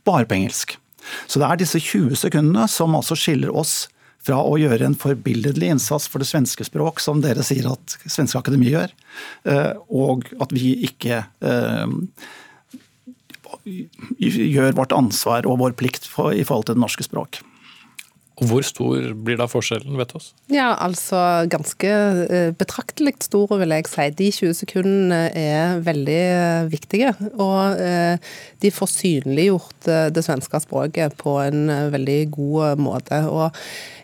bare på engelsk. Så det er disse 20 sekundene som altså skiller oss fra å gjøre en forbilledlig innsats for det svenske språk, som dere sier at Svenske Akademi gjør, eh, og at vi ikke eh, gjør vårt ansvar og vår plikt i forhold til det norske språk. Og Hvor stor blir da forskjellen, vet oss? Ja, altså ganske eh, betraktelig stor, vil jeg si. De 20 sekundene er veldig viktige. Og eh, de får synliggjort det svenske språket på en veldig god måte. Og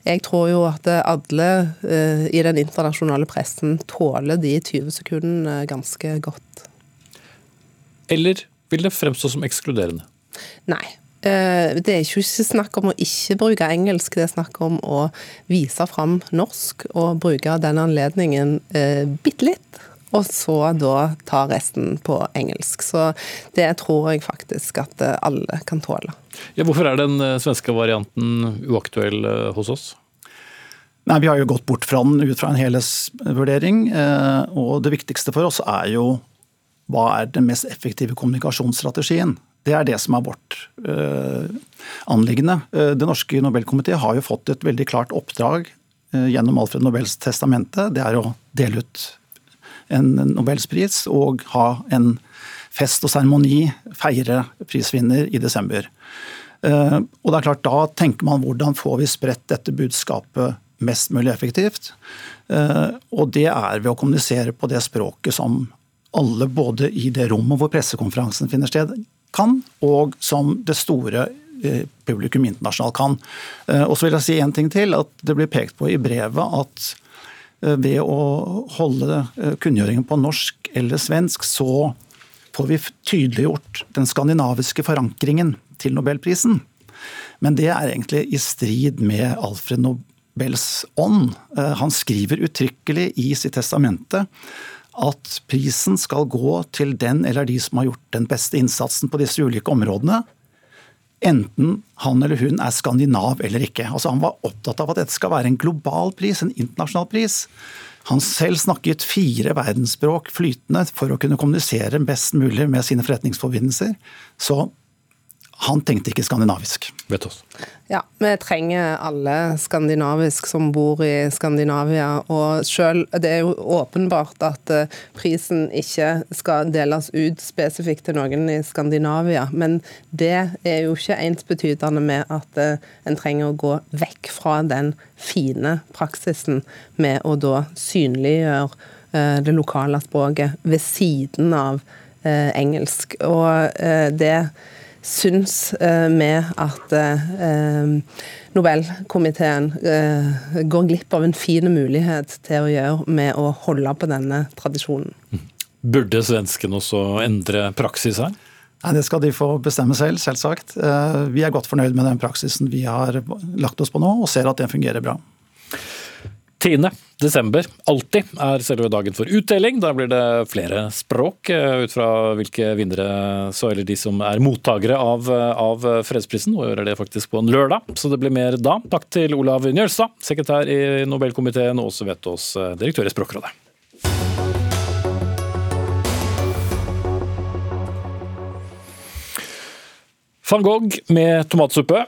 jeg tror jo at alle i den internasjonale pressen tåler de 20 sekundene ganske godt. Eller vil det fremstå som ekskluderende? Nei, Eh, det er ikke snakk om å ikke bruke engelsk, det er snakk om å vise fram norsk og bruke den anledningen eh, bitte litt. Og så da ta resten på engelsk. Så det tror jeg faktisk at eh, alle kan tåle. Ja, hvorfor er den eh, svenske varianten uaktuell hos oss? Nei, Vi har jo gått bort fra den ut fra en helhetsvurdering. Og det viktigste for oss er jo hva er den mest effektive kommunikasjonsstrategien. Det er det som er vårt anliggende. Det norske Nobelkomité har jo fått et veldig klart oppdrag gjennom Alfred Nobels testamente. Det er å dele ut en Nobelspris og ha en fest og seremoni, feire prisvinner i desember. Og det er klart, Da tenker man hvordan får vi spredt dette budskapet mest mulig effektivt. Og det er ved å kommunisere på det språket som alle, både i det rommet hvor pressekonferansen finner sted, kan, og som det store eh, publikum internasjonalt kan. Eh, og så vil jeg si en ting til, at Det blir pekt på i brevet at eh, ved å holde kunngjøringen på norsk eller svensk, så får vi tydeliggjort den skandinaviske forankringen til nobelprisen. Men det er egentlig i strid med Alfred Nobels ånd. Han skriver uttrykkelig i sitt testamente at prisen skal gå til den eller de som har gjort den beste innsatsen på disse ulike områdene. Enten han eller hun er skandinav eller ikke. Altså Han var opptatt av at dette skal være en global pris, en internasjonal pris. Han selv snakket fire verdensspråk flytende for å kunne kommunisere best mulig med sine forretningsforbindelser. Så han tenkte ikke skandinavisk. Vet oss. Ja, vi trenger alle skandinavisk som bor i Skandinavia. Og selv, det er jo åpenbart at eh, prisen ikke skal deles ut spesifikt til noen i Skandinavia. Men det er jo ikke ensbetydende med at eh, en trenger å gå vekk fra den fine praksisen med å da synliggjøre eh, det lokale språket ved siden av engelsk. Og det syns eh, vi at eh, Nobelkomiteen eh, går glipp av en fin mulighet til å gjøre med å holde på denne tradisjonen. Burde svenskene også endre praksis her? Nei, Det skal de få bestemme selv, selvsagt. Vi er godt fornøyd med den praksisen vi har lagt oss på nå, og ser at den fungerer bra. 10. desember, alltid, er selve dagen for utdeling. Da blir det flere språk eh, ut fra hvilke vinnere så eller de som er mottakere av, av fredsprisen. Og gjør det faktisk på en lørdag, så det blir mer da. Takk til Olav Njølstad, sekretær i Nobelkomiteen, og også Vetås, eh, direktør i Språkrådet. Van Gogh med tomatsuppe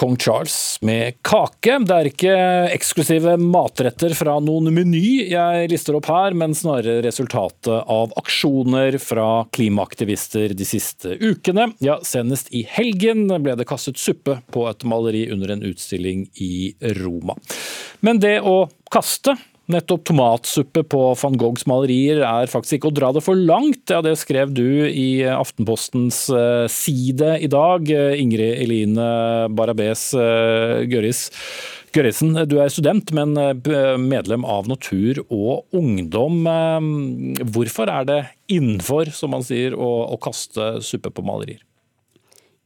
kong Charles med kake. Det er ikke eksklusive matretter fra noen meny jeg lister opp her, men snarere resultatet av aksjoner fra klimaaktivister de siste ukene. Ja, senest i helgen ble det kastet suppe på et maleri under en utstilling i Roma. Men det å kaste Nettopp tomatsuppe på van Goghs malerier er faktisk ikke å dra det for langt. Ja, det skrev du i Aftenpostens eh, side i dag, Ingrid Eline Barabes eh, Gøris. Gørrisen, du er student, men eh, medlem av Natur og Ungdom. Hvorfor er det innenfor, som man sier, å, å kaste suppe på malerier?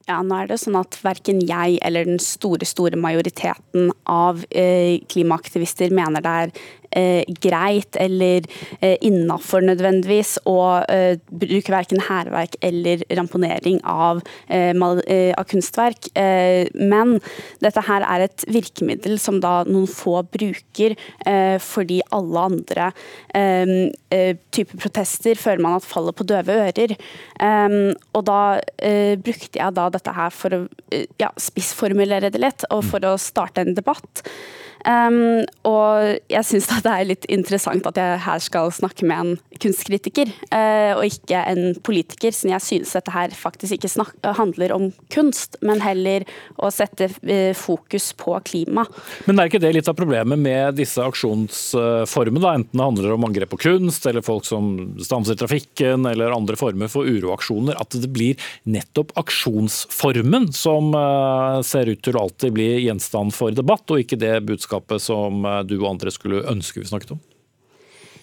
Ja, nå er det sånn at Verken jeg eller den store store majoriteten av eh, klimaaktivister mener det er eh, greit eller eh, innafor nødvendigvis å eh, bruke verken hærverk eller ramponering av, eh, eh, av kunstverk. Eh, men dette her er et virkemiddel som da noen få bruker fordi alle andre typer protester føler man at faller på døve ører. og da brukte jeg da dette her for å ja, spissformulere det litt, og for å starte en debatt. Um, og jeg syns det er litt interessant at jeg her skal snakke med en kunstkritiker, uh, og ikke en politiker, siden jeg synes dette her faktisk ikke snak handler om kunst, men heller å sette uh, fokus på klima. Men er ikke det litt av problemet med disse aksjonsformene, da? enten det handler om angrep på kunst, eller folk som stanser trafikken, eller andre former for uroaksjoner, at det blir nettopp aksjonsformen som uh, ser ut til å alltid bli gjenstand for debatt, og ikke det budskapet budskapet som eh, du og andre skulle ønske vi snakket om?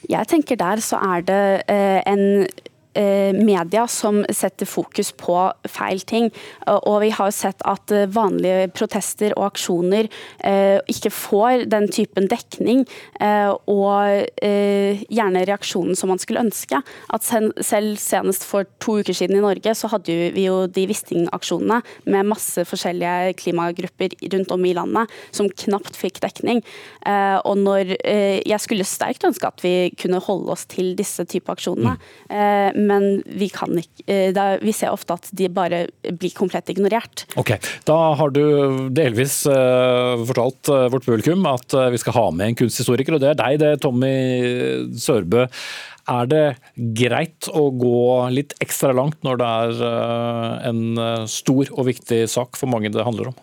Jeg tenker der så er det eh, en media som setter fokus på feil ting. Og vi har sett at eh, vanlige protester og aksjoner eh, ikke får den typen dekning og gjerne reaksjonen som man skulle ønske. At selv senest for to uker siden i Norge så hadde vi jo de Wisting-aksjonene med masse forskjellige klimagrupper rundt om i landet som knapt fikk dekning. Og når Jeg skulle sterkt ønske at vi kunne holde oss til disse type aksjonene. Men vi ikke da, Vi ser ofte at de bare blir komplett ignorert. Ok, Da har du delvis uh, fortalt uh, vårt publikum at vi skal ha med en kunsthistoriker, og det er deg, det Tommy Sørbø. Er det greit å gå litt ekstra langt når det er en stor og viktig sak for mange det handler om?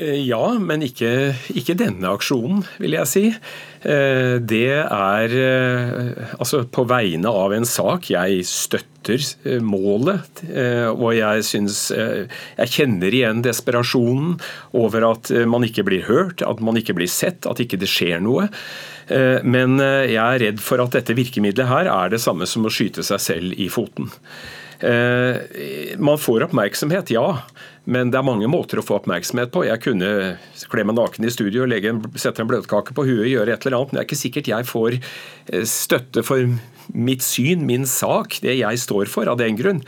Ja, men ikke, ikke, denne aksjonen, vil jeg si. Eh, det er eh, altså på vegne av en sak. Jeg støtter eh, målet, og jeg syns Jeg kjenner igjen desperasjonen over at man ikke blir hørt, at man ikke blir sett, at ikke det skjer noe. Men jeg er redd for at dette virkemidlet her er det samme som å skyte seg selv i foten. Man får oppmerksomhet, ja. Men det er mange måter å få oppmerksomhet på. Jeg kunne kle meg naken i studio, legge en, sette en bløtkake på huet, gjøre et eller annet. Men det er ikke sikkert jeg får eh, støtte for mitt syn, min sak, det jeg står for, av den grunn.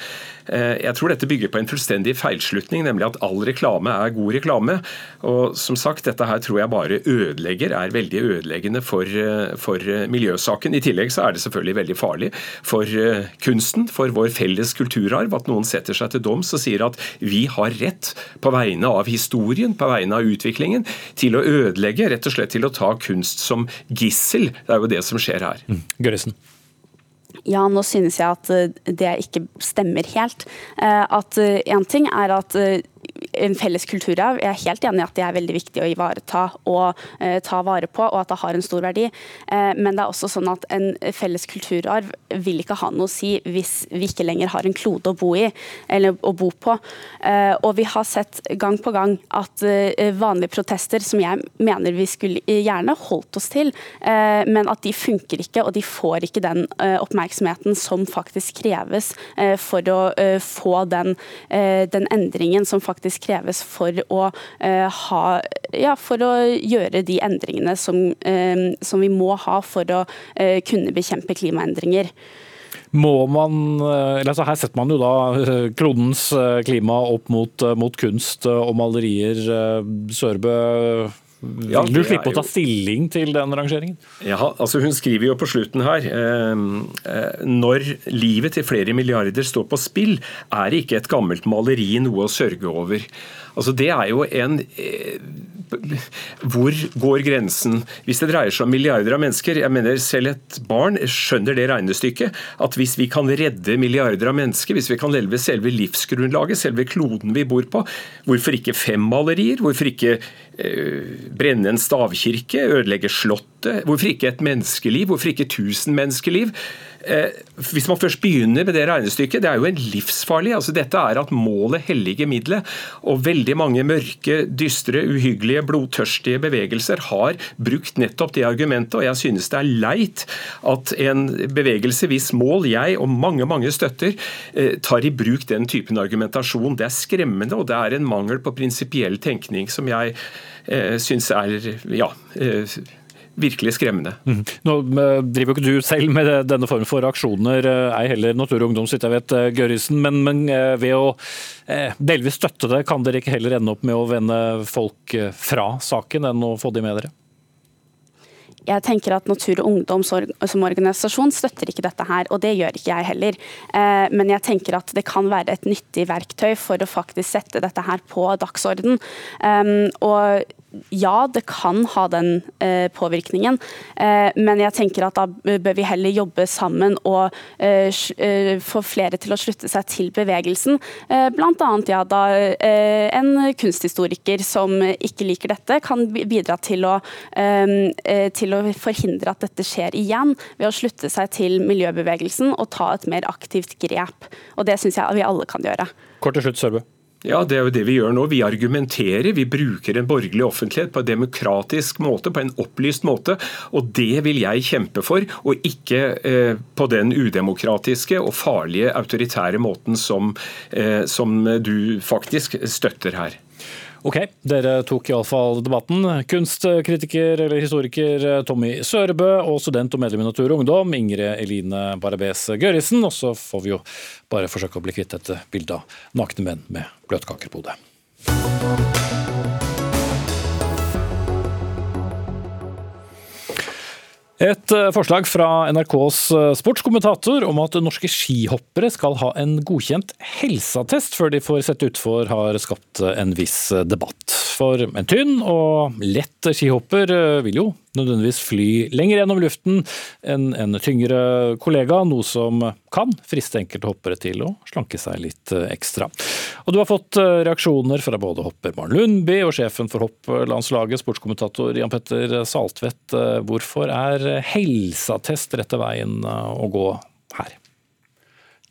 Eh, jeg tror dette bygger på en fullstendig feilslutning, nemlig at all reklame er god reklame. Og som sagt, dette her tror jeg bare ødelegger, er veldig ødeleggende for, eh, for miljøsaken. I tillegg så er det selvfølgelig veldig farlig for eh, kunsten, for vår felles kulturarv, at noen setter seg til doms og sier at vi har rett på vegne av historien, på vegne av utviklingen, til å ødelegge, rett og slett til å ta kunst som gissel. Det er jo det som skjer her. Mm. Ja, nå synes jeg at eh, det ikke stemmer helt. Eh, at én eh, ting er at en felles kulturarv. Jeg er helt enig i at det er veldig viktig å ivareta og eh, ta vare på, og at det har en stor verdi. Eh, men det er også sånn at en felles kulturarv vil ikke ha noe å si hvis vi ikke lenger har en klode å bo i, eller å bo på. Eh, og vi har sett gang på gang at eh, vanlige protester, som jeg mener vi skulle gjerne holdt oss til, eh, men at de funker ikke, og de får ikke den eh, oppmerksomheten som faktisk kreves for å få den, den endringen som faktisk faktisk kreves for å, uh, ha, ja, for å gjøre de endringene som, uh, som, vi må ha for å uh, kunne bekjempe klimaendringer. Må man, altså Her setter man jo da klodens klima opp mot, mot kunst og malerier. Sørbø, Vil du slippe å ta stilling til den rangeringen? Ja, altså Hun skriver jo på slutten her eh, eh, når livet til flere milliarder står på spill, er ikke et gammelt maleri noe å sørge over. Altså Det er jo en eh, Hvor går grensen? Hvis det dreier seg om milliarder av mennesker, jeg mener selv et barn skjønner det regnestykket, at hvis vi kan redde milliarder av mennesker, hvis vi kan leve selve livsgrunnlaget, selve kloden vi bor på, hvorfor ikke fem malerier? Hvorfor ikke eh, brenne en stavkirke, ødelegge slottet? Hvorfor ikke et menneskeliv? Hvorfor ikke tusen menneskeliv? Eh, hvis man først begynner med det regnestykket, det er jo en livsfarlig. altså Dette er at målet hellige middelet. Og veldig mange mørke, dystre, uhyggelige, blodtørstige bevegelser har brukt nettopp det argumentet. Og jeg synes det er leit at en bevegelse hvis mål jeg og mange mange støtter, eh, tar i bruk den typen argumentasjon. Det er skremmende, og det er en mangel på prinsipiell tenkning som jeg eh, syns er ja, virkelig skremmende. Mm. Nå eh, driver jo ikke du selv med denne formen for aksjoner, eh, ei heller Natur og Ungdom, sitt jeg vet, eh, Gørisen, men, men, ved å delvis støtte det, kan dere ikke heller ende opp med å vende folk fra saken enn å få de med dere? jeg tenker at Natur og Ungdom som organisasjon støtter ikke dette her, og det gjør ikke jeg heller. Men jeg tenker at det kan være et nyttig verktøy for å faktisk sette dette her på dagsorden. Og ja, det kan ha den eh, påvirkningen, eh, men jeg tenker at da bør vi heller jobbe sammen og eh, eh få flere til å slutte seg til bevegelsen. Eh, Bl.a. Ja, da eh, en kunsthistoriker som ikke liker dette, kan bidra til å, til å forhindre at dette skjer igjen, ved å slutte seg til miljøbevegelsen og ta et mer aktivt grep. Og Det syns jeg vi alle kan gjøre. Kort til slutt, Sørbø. Ja, Det er jo det vi gjør nå. Vi argumenterer, vi bruker en borgerlig offentlighet på en demokratisk måte, på en opplyst måte. Og det vil jeg kjempe for, og ikke eh, på den udemokratiske og farlige autoritære måten som, eh, som du faktisk støtter her. Ok, dere tok iallfall debatten. Kunstkritiker eller historiker Tommy Sørebø og student og medlem i Natur og Ungdom Ingrid Eline Barabes Gørisen. Og så får vi jo bare forsøke å bli kvitt dette bildet av nakne menn med bløtkaker på hodet. Et eh, forslag fra NRKs eh, sportskommentator om at norske skihoppere skal ha en godkjent helseattest før de får sette utfor, har skapt en viss debatt. For en tynn og lett skihopper eh, vil jo nødvendigvis fly lenger gjennom luften enn en tyngre kollega, noe som kan friste enkelte hoppere til å slanke seg litt eh, ekstra. Og Du har fått eh, reaksjoner fra både hopper Maren Lundby og sjefen for hopplandslaget, sportskommentator Jan Petter Saltvedt. Hvorfor er helseattest rette veien å gå her?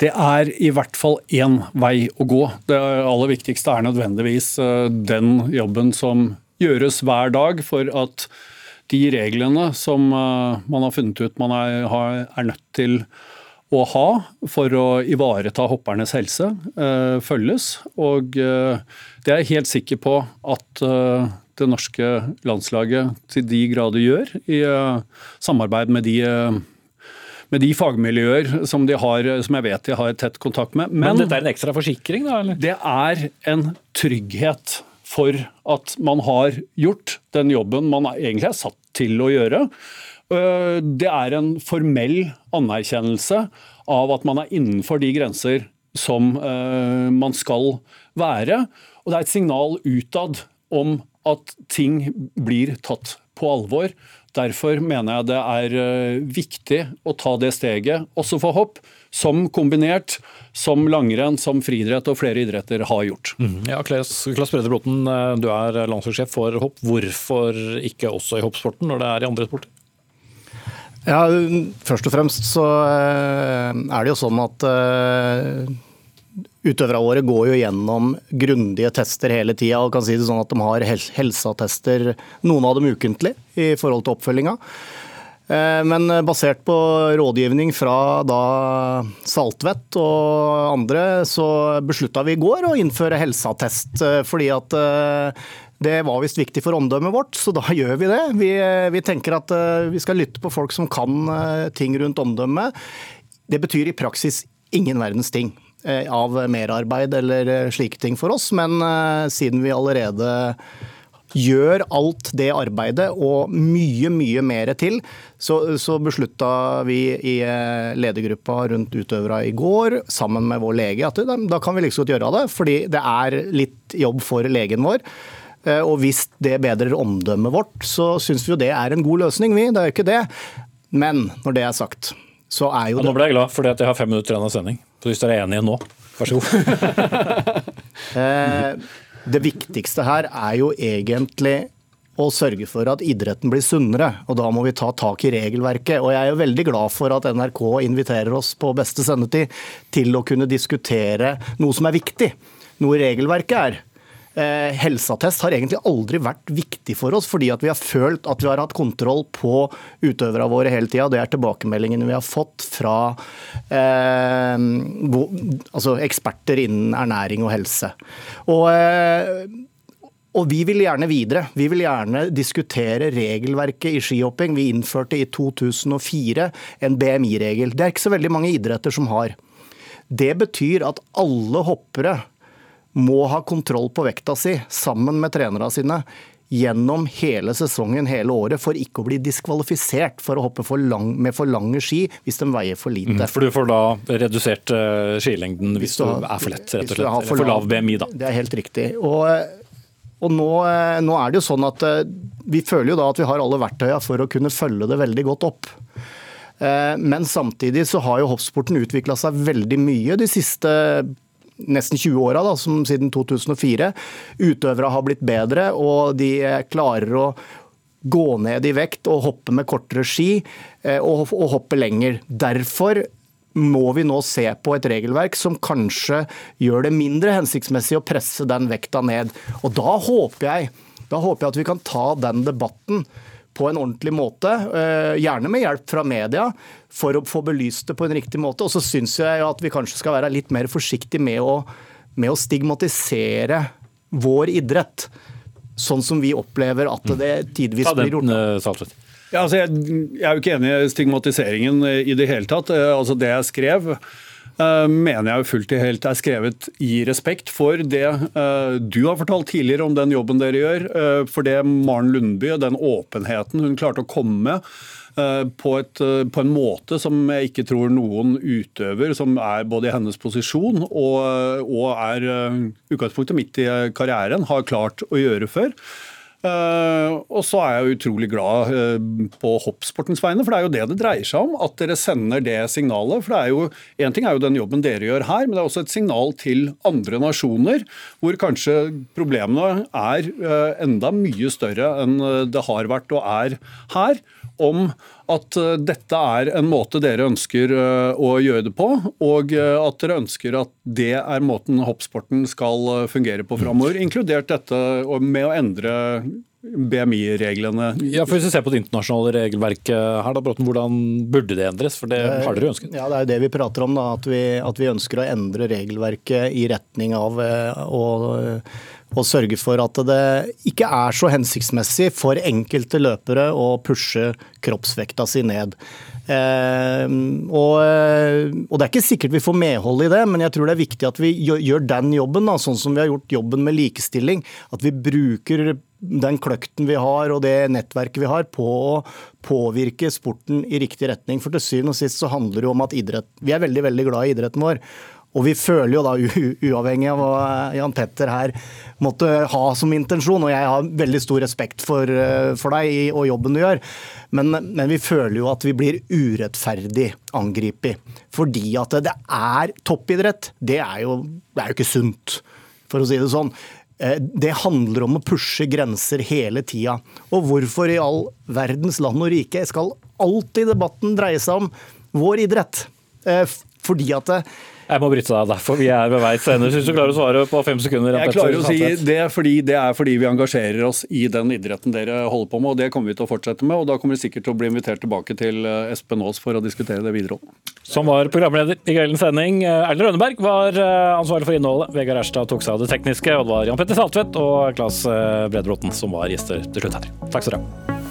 Det er i hvert fall én vei å gå. Det aller viktigste er nødvendigvis eh, den jobben som gjøres hver dag for at de reglene som eh, man har funnet ut man er, nødt til å ha for å ivareta hoppernes helse, eh, følges. Og det er jeg helt sikker på at det norske landslaget til de grader gjør, i samarbeid med de med de fagmiljøer som, de har, som jeg vet de har tett kontakt med. Men, Men dette er en ekstra forsikring, da? Eller? Det er en trygghet for at man har gjort den jobben man egentlig er satt til å gjøre. Øh, det er en formell anerkjennelse av at man er innenfor de grenser som øh, man skal være. Og det er et signal utad om at ting blir tatt på alvor. Derfor mener jeg det er eh, viktig å ta det steget, også for hopp, som kombinert, som langrenn, som friidrett og flere idretter har gjort. Mm. Ja, Klaus, Klaus Brede Bråten, eh, du er landslagssjef for hopp. Hvorfor ikke også i hoppsporten når det er i andre sporter? Ja, Først og fremst så eh, er det jo sånn at Utøverne våre går jo gjennom grundige tester hele tida og kan si det sånn at de har helseattester, noen av dem ukentlig, i forhold til oppfølginga. Eh, men basert på rådgivning fra da Saltvedt og andre, så beslutta vi i går å innføre helseattest. Eh, fordi at eh, det var visst viktig for omdømmet vårt, så da gjør vi det. Vi, vi tenker at vi skal lytte på folk som kan ting rundt omdømmet. Det betyr i praksis ingen verdens ting. Eh, av merarbeid eller eh, slike ting for oss. Men eh, siden vi allerede gjør alt det arbeidet og mye, mye mer til, så, så beslutta vi i ledergruppa rundt utøvere i går, sammen med vår lege, at da, kan vi liksom godt gjøre det. Fordi det er litt jobb for legen vår. Og hvis det bedrer omdømmet vårt, så syns vi jo det er en god løsning, vi. Det er jo ikke det. Men når det er sagt, så er jo ja, det Nå ble jeg glad, fordi at jeg har fem minutter igjen av sending. Så hvis dere er enige nå, vær så god. Eh, det viktigste her er jo egentlig å sørge for at idretten blir sunnere. og Da må vi ta tak i regelverket. og Jeg er jo veldig glad for at NRK inviterer oss på beste sendetid til å kunne diskutere noe som er viktig. Noe regelverket er. Eh, helseattest har egentlig aldri vært viktig for oss, fordi at vi har følt at vi har hatt kontroll på utøverne våre hele tida. Det er tilbakemeldingene vi har fått fra eh, altså eksperter innen ernæring og helse. Og, eh, og vi vil gjerne videre. Vi vil gjerne diskutere regelverket i skihopping. Vi innførte i 2004 en BMI-regel. Det er ikke så veldig mange idretter som har. Det betyr at alle hoppere må ha kontroll på vekta si sammen med trenerne sine gjennom hele sesongen, hele året, for ikke å bli diskvalifisert for å hoppe for lang, med for lange ski hvis de veier for lite. Mm, for du får da redusert uh, skilengden hvis, hvis du, du, er for lett, rett og slett. For, for lav BMI, da. Det er helt riktig. Og, og nå, eh, nå, er det jo sånn at vi føler jo da at vi har alle verktøyene for å kunne følge det veldig godt opp. Men samtidig så har jo hoppsporten utvikla seg veldig mye de siste nesten 20 åra, siden 2004. Utøvere har blitt bedre, og de klarer å gå ned i vekt og hoppe med kortere ski eh, og, og hoppe lenger. Derfor må vi nå se på et regelverk som kanskje gjør det mindre hensiktsmessig å presse den vekta ned. Og da håper jeg, da håper jeg at vi kan ta den debatten på en ordentlig måte, eh, gjerne med hjelp fra media, for å få belyst det på en riktig måte. Og så syns jeg at vi kanskje skal være litt mer forsiktige med å, med å stigmatisere vår idrett, sånn som vi opplever at det tidvis blir gjort. Eh, ja, altså jeg, jeg, er jo ikke enig i stigmatiseringen i det hele tatt. Eh, altså Det jeg skrev, Eh, mener jeg fullt og helt er skrevet i respekt for det eh, du har fortalt tidligere om den jobben dere gjør. Eh, for det Maren Lundby, den åpenheten hun klarte å komme med på, et, på, en måte som jeg ikke tror noen utøver, som er både i hennes posisjon og, og er utgangspunktet midt i karrieren, har klart å gjøre før. Uh, og så er jeg utrolig glad uh, på hoppsportens vegne, for det er jo det det dreier seg om. At dere sender det signalet. For det er jo, Én ting er jo den jobben dere gjør her, men det er også et signal til andre nasjoner, hvor kanskje problemene er uh, enda mye større enn det har vært og er her om at eh, dette er en måte dere ønsker eh, å gjøre det på, og eh, at dere ønsker at det er måten hoppsporten skal fungere på framover, inkludert dette med å endre BMI-reglene. Ja, for Hvis vi ser på det internasjonale regelverket her, da, Bråten, hvordan burde det endres? For det har dere ønsket? Ja, Det er jo det vi prater om. da, At vi, at vi ønsker å endre regelverket i retning av å og sørge for at det ikke er så hensiktsmessig for enkelte løpere å pushe kroppsvekta si ned. Eh, og, og, Det er ikke sikkert vi får medhold i det, men jeg tror det er viktig at vi gjør den jobben, da, sånn som vi har gjort jobben med likestilling. At vi bruker den kløkten vi har og det nettverket vi har på å påvirke sporten i riktig retning. For til syvende og sist så handler det jo om at idrett, vi er veldig veldig glad i idretten vår. Og vi føler jo da, uavhengig av hva Jan Petter her måtte ha som intensjon, og jeg har veldig stor respekt for, eh, for deg og jobben du gjør, men, men, vi føler jo at vi blir urettferdig angrepet. Fordi at det er toppidrett. Det er jo, det er jo ikke sunt, for å si det sånn. Eh, det handler om å pushe grenser hele tida. Og hvorfor i all verdens land og rike skal alltid debatten dreie seg om vår idrett? Eh, fordi at jeg må bryte deg der, for vi er ved veis ende. Syns du klarer å svare på fem sekunder? Jeg klarer å si det, fordi det er fordi vi engasjerer oss i den idretten dere holder på med, og det kommer vi til å fortsette med. og Da kommer vi sikkert til å bli invitert tilbake til eh, Espen Aas for å diskutere det videre. Som var programleder i kveldens sending. Eh, Erlend Rønneberg var eh, ansvarlig for innholdet. Vegard Erstad tok seg av det tekniske, og det var Jan Petter Saltvedt og Claes Bredbråten som var gjester til slutt her. Takk skal dere ha.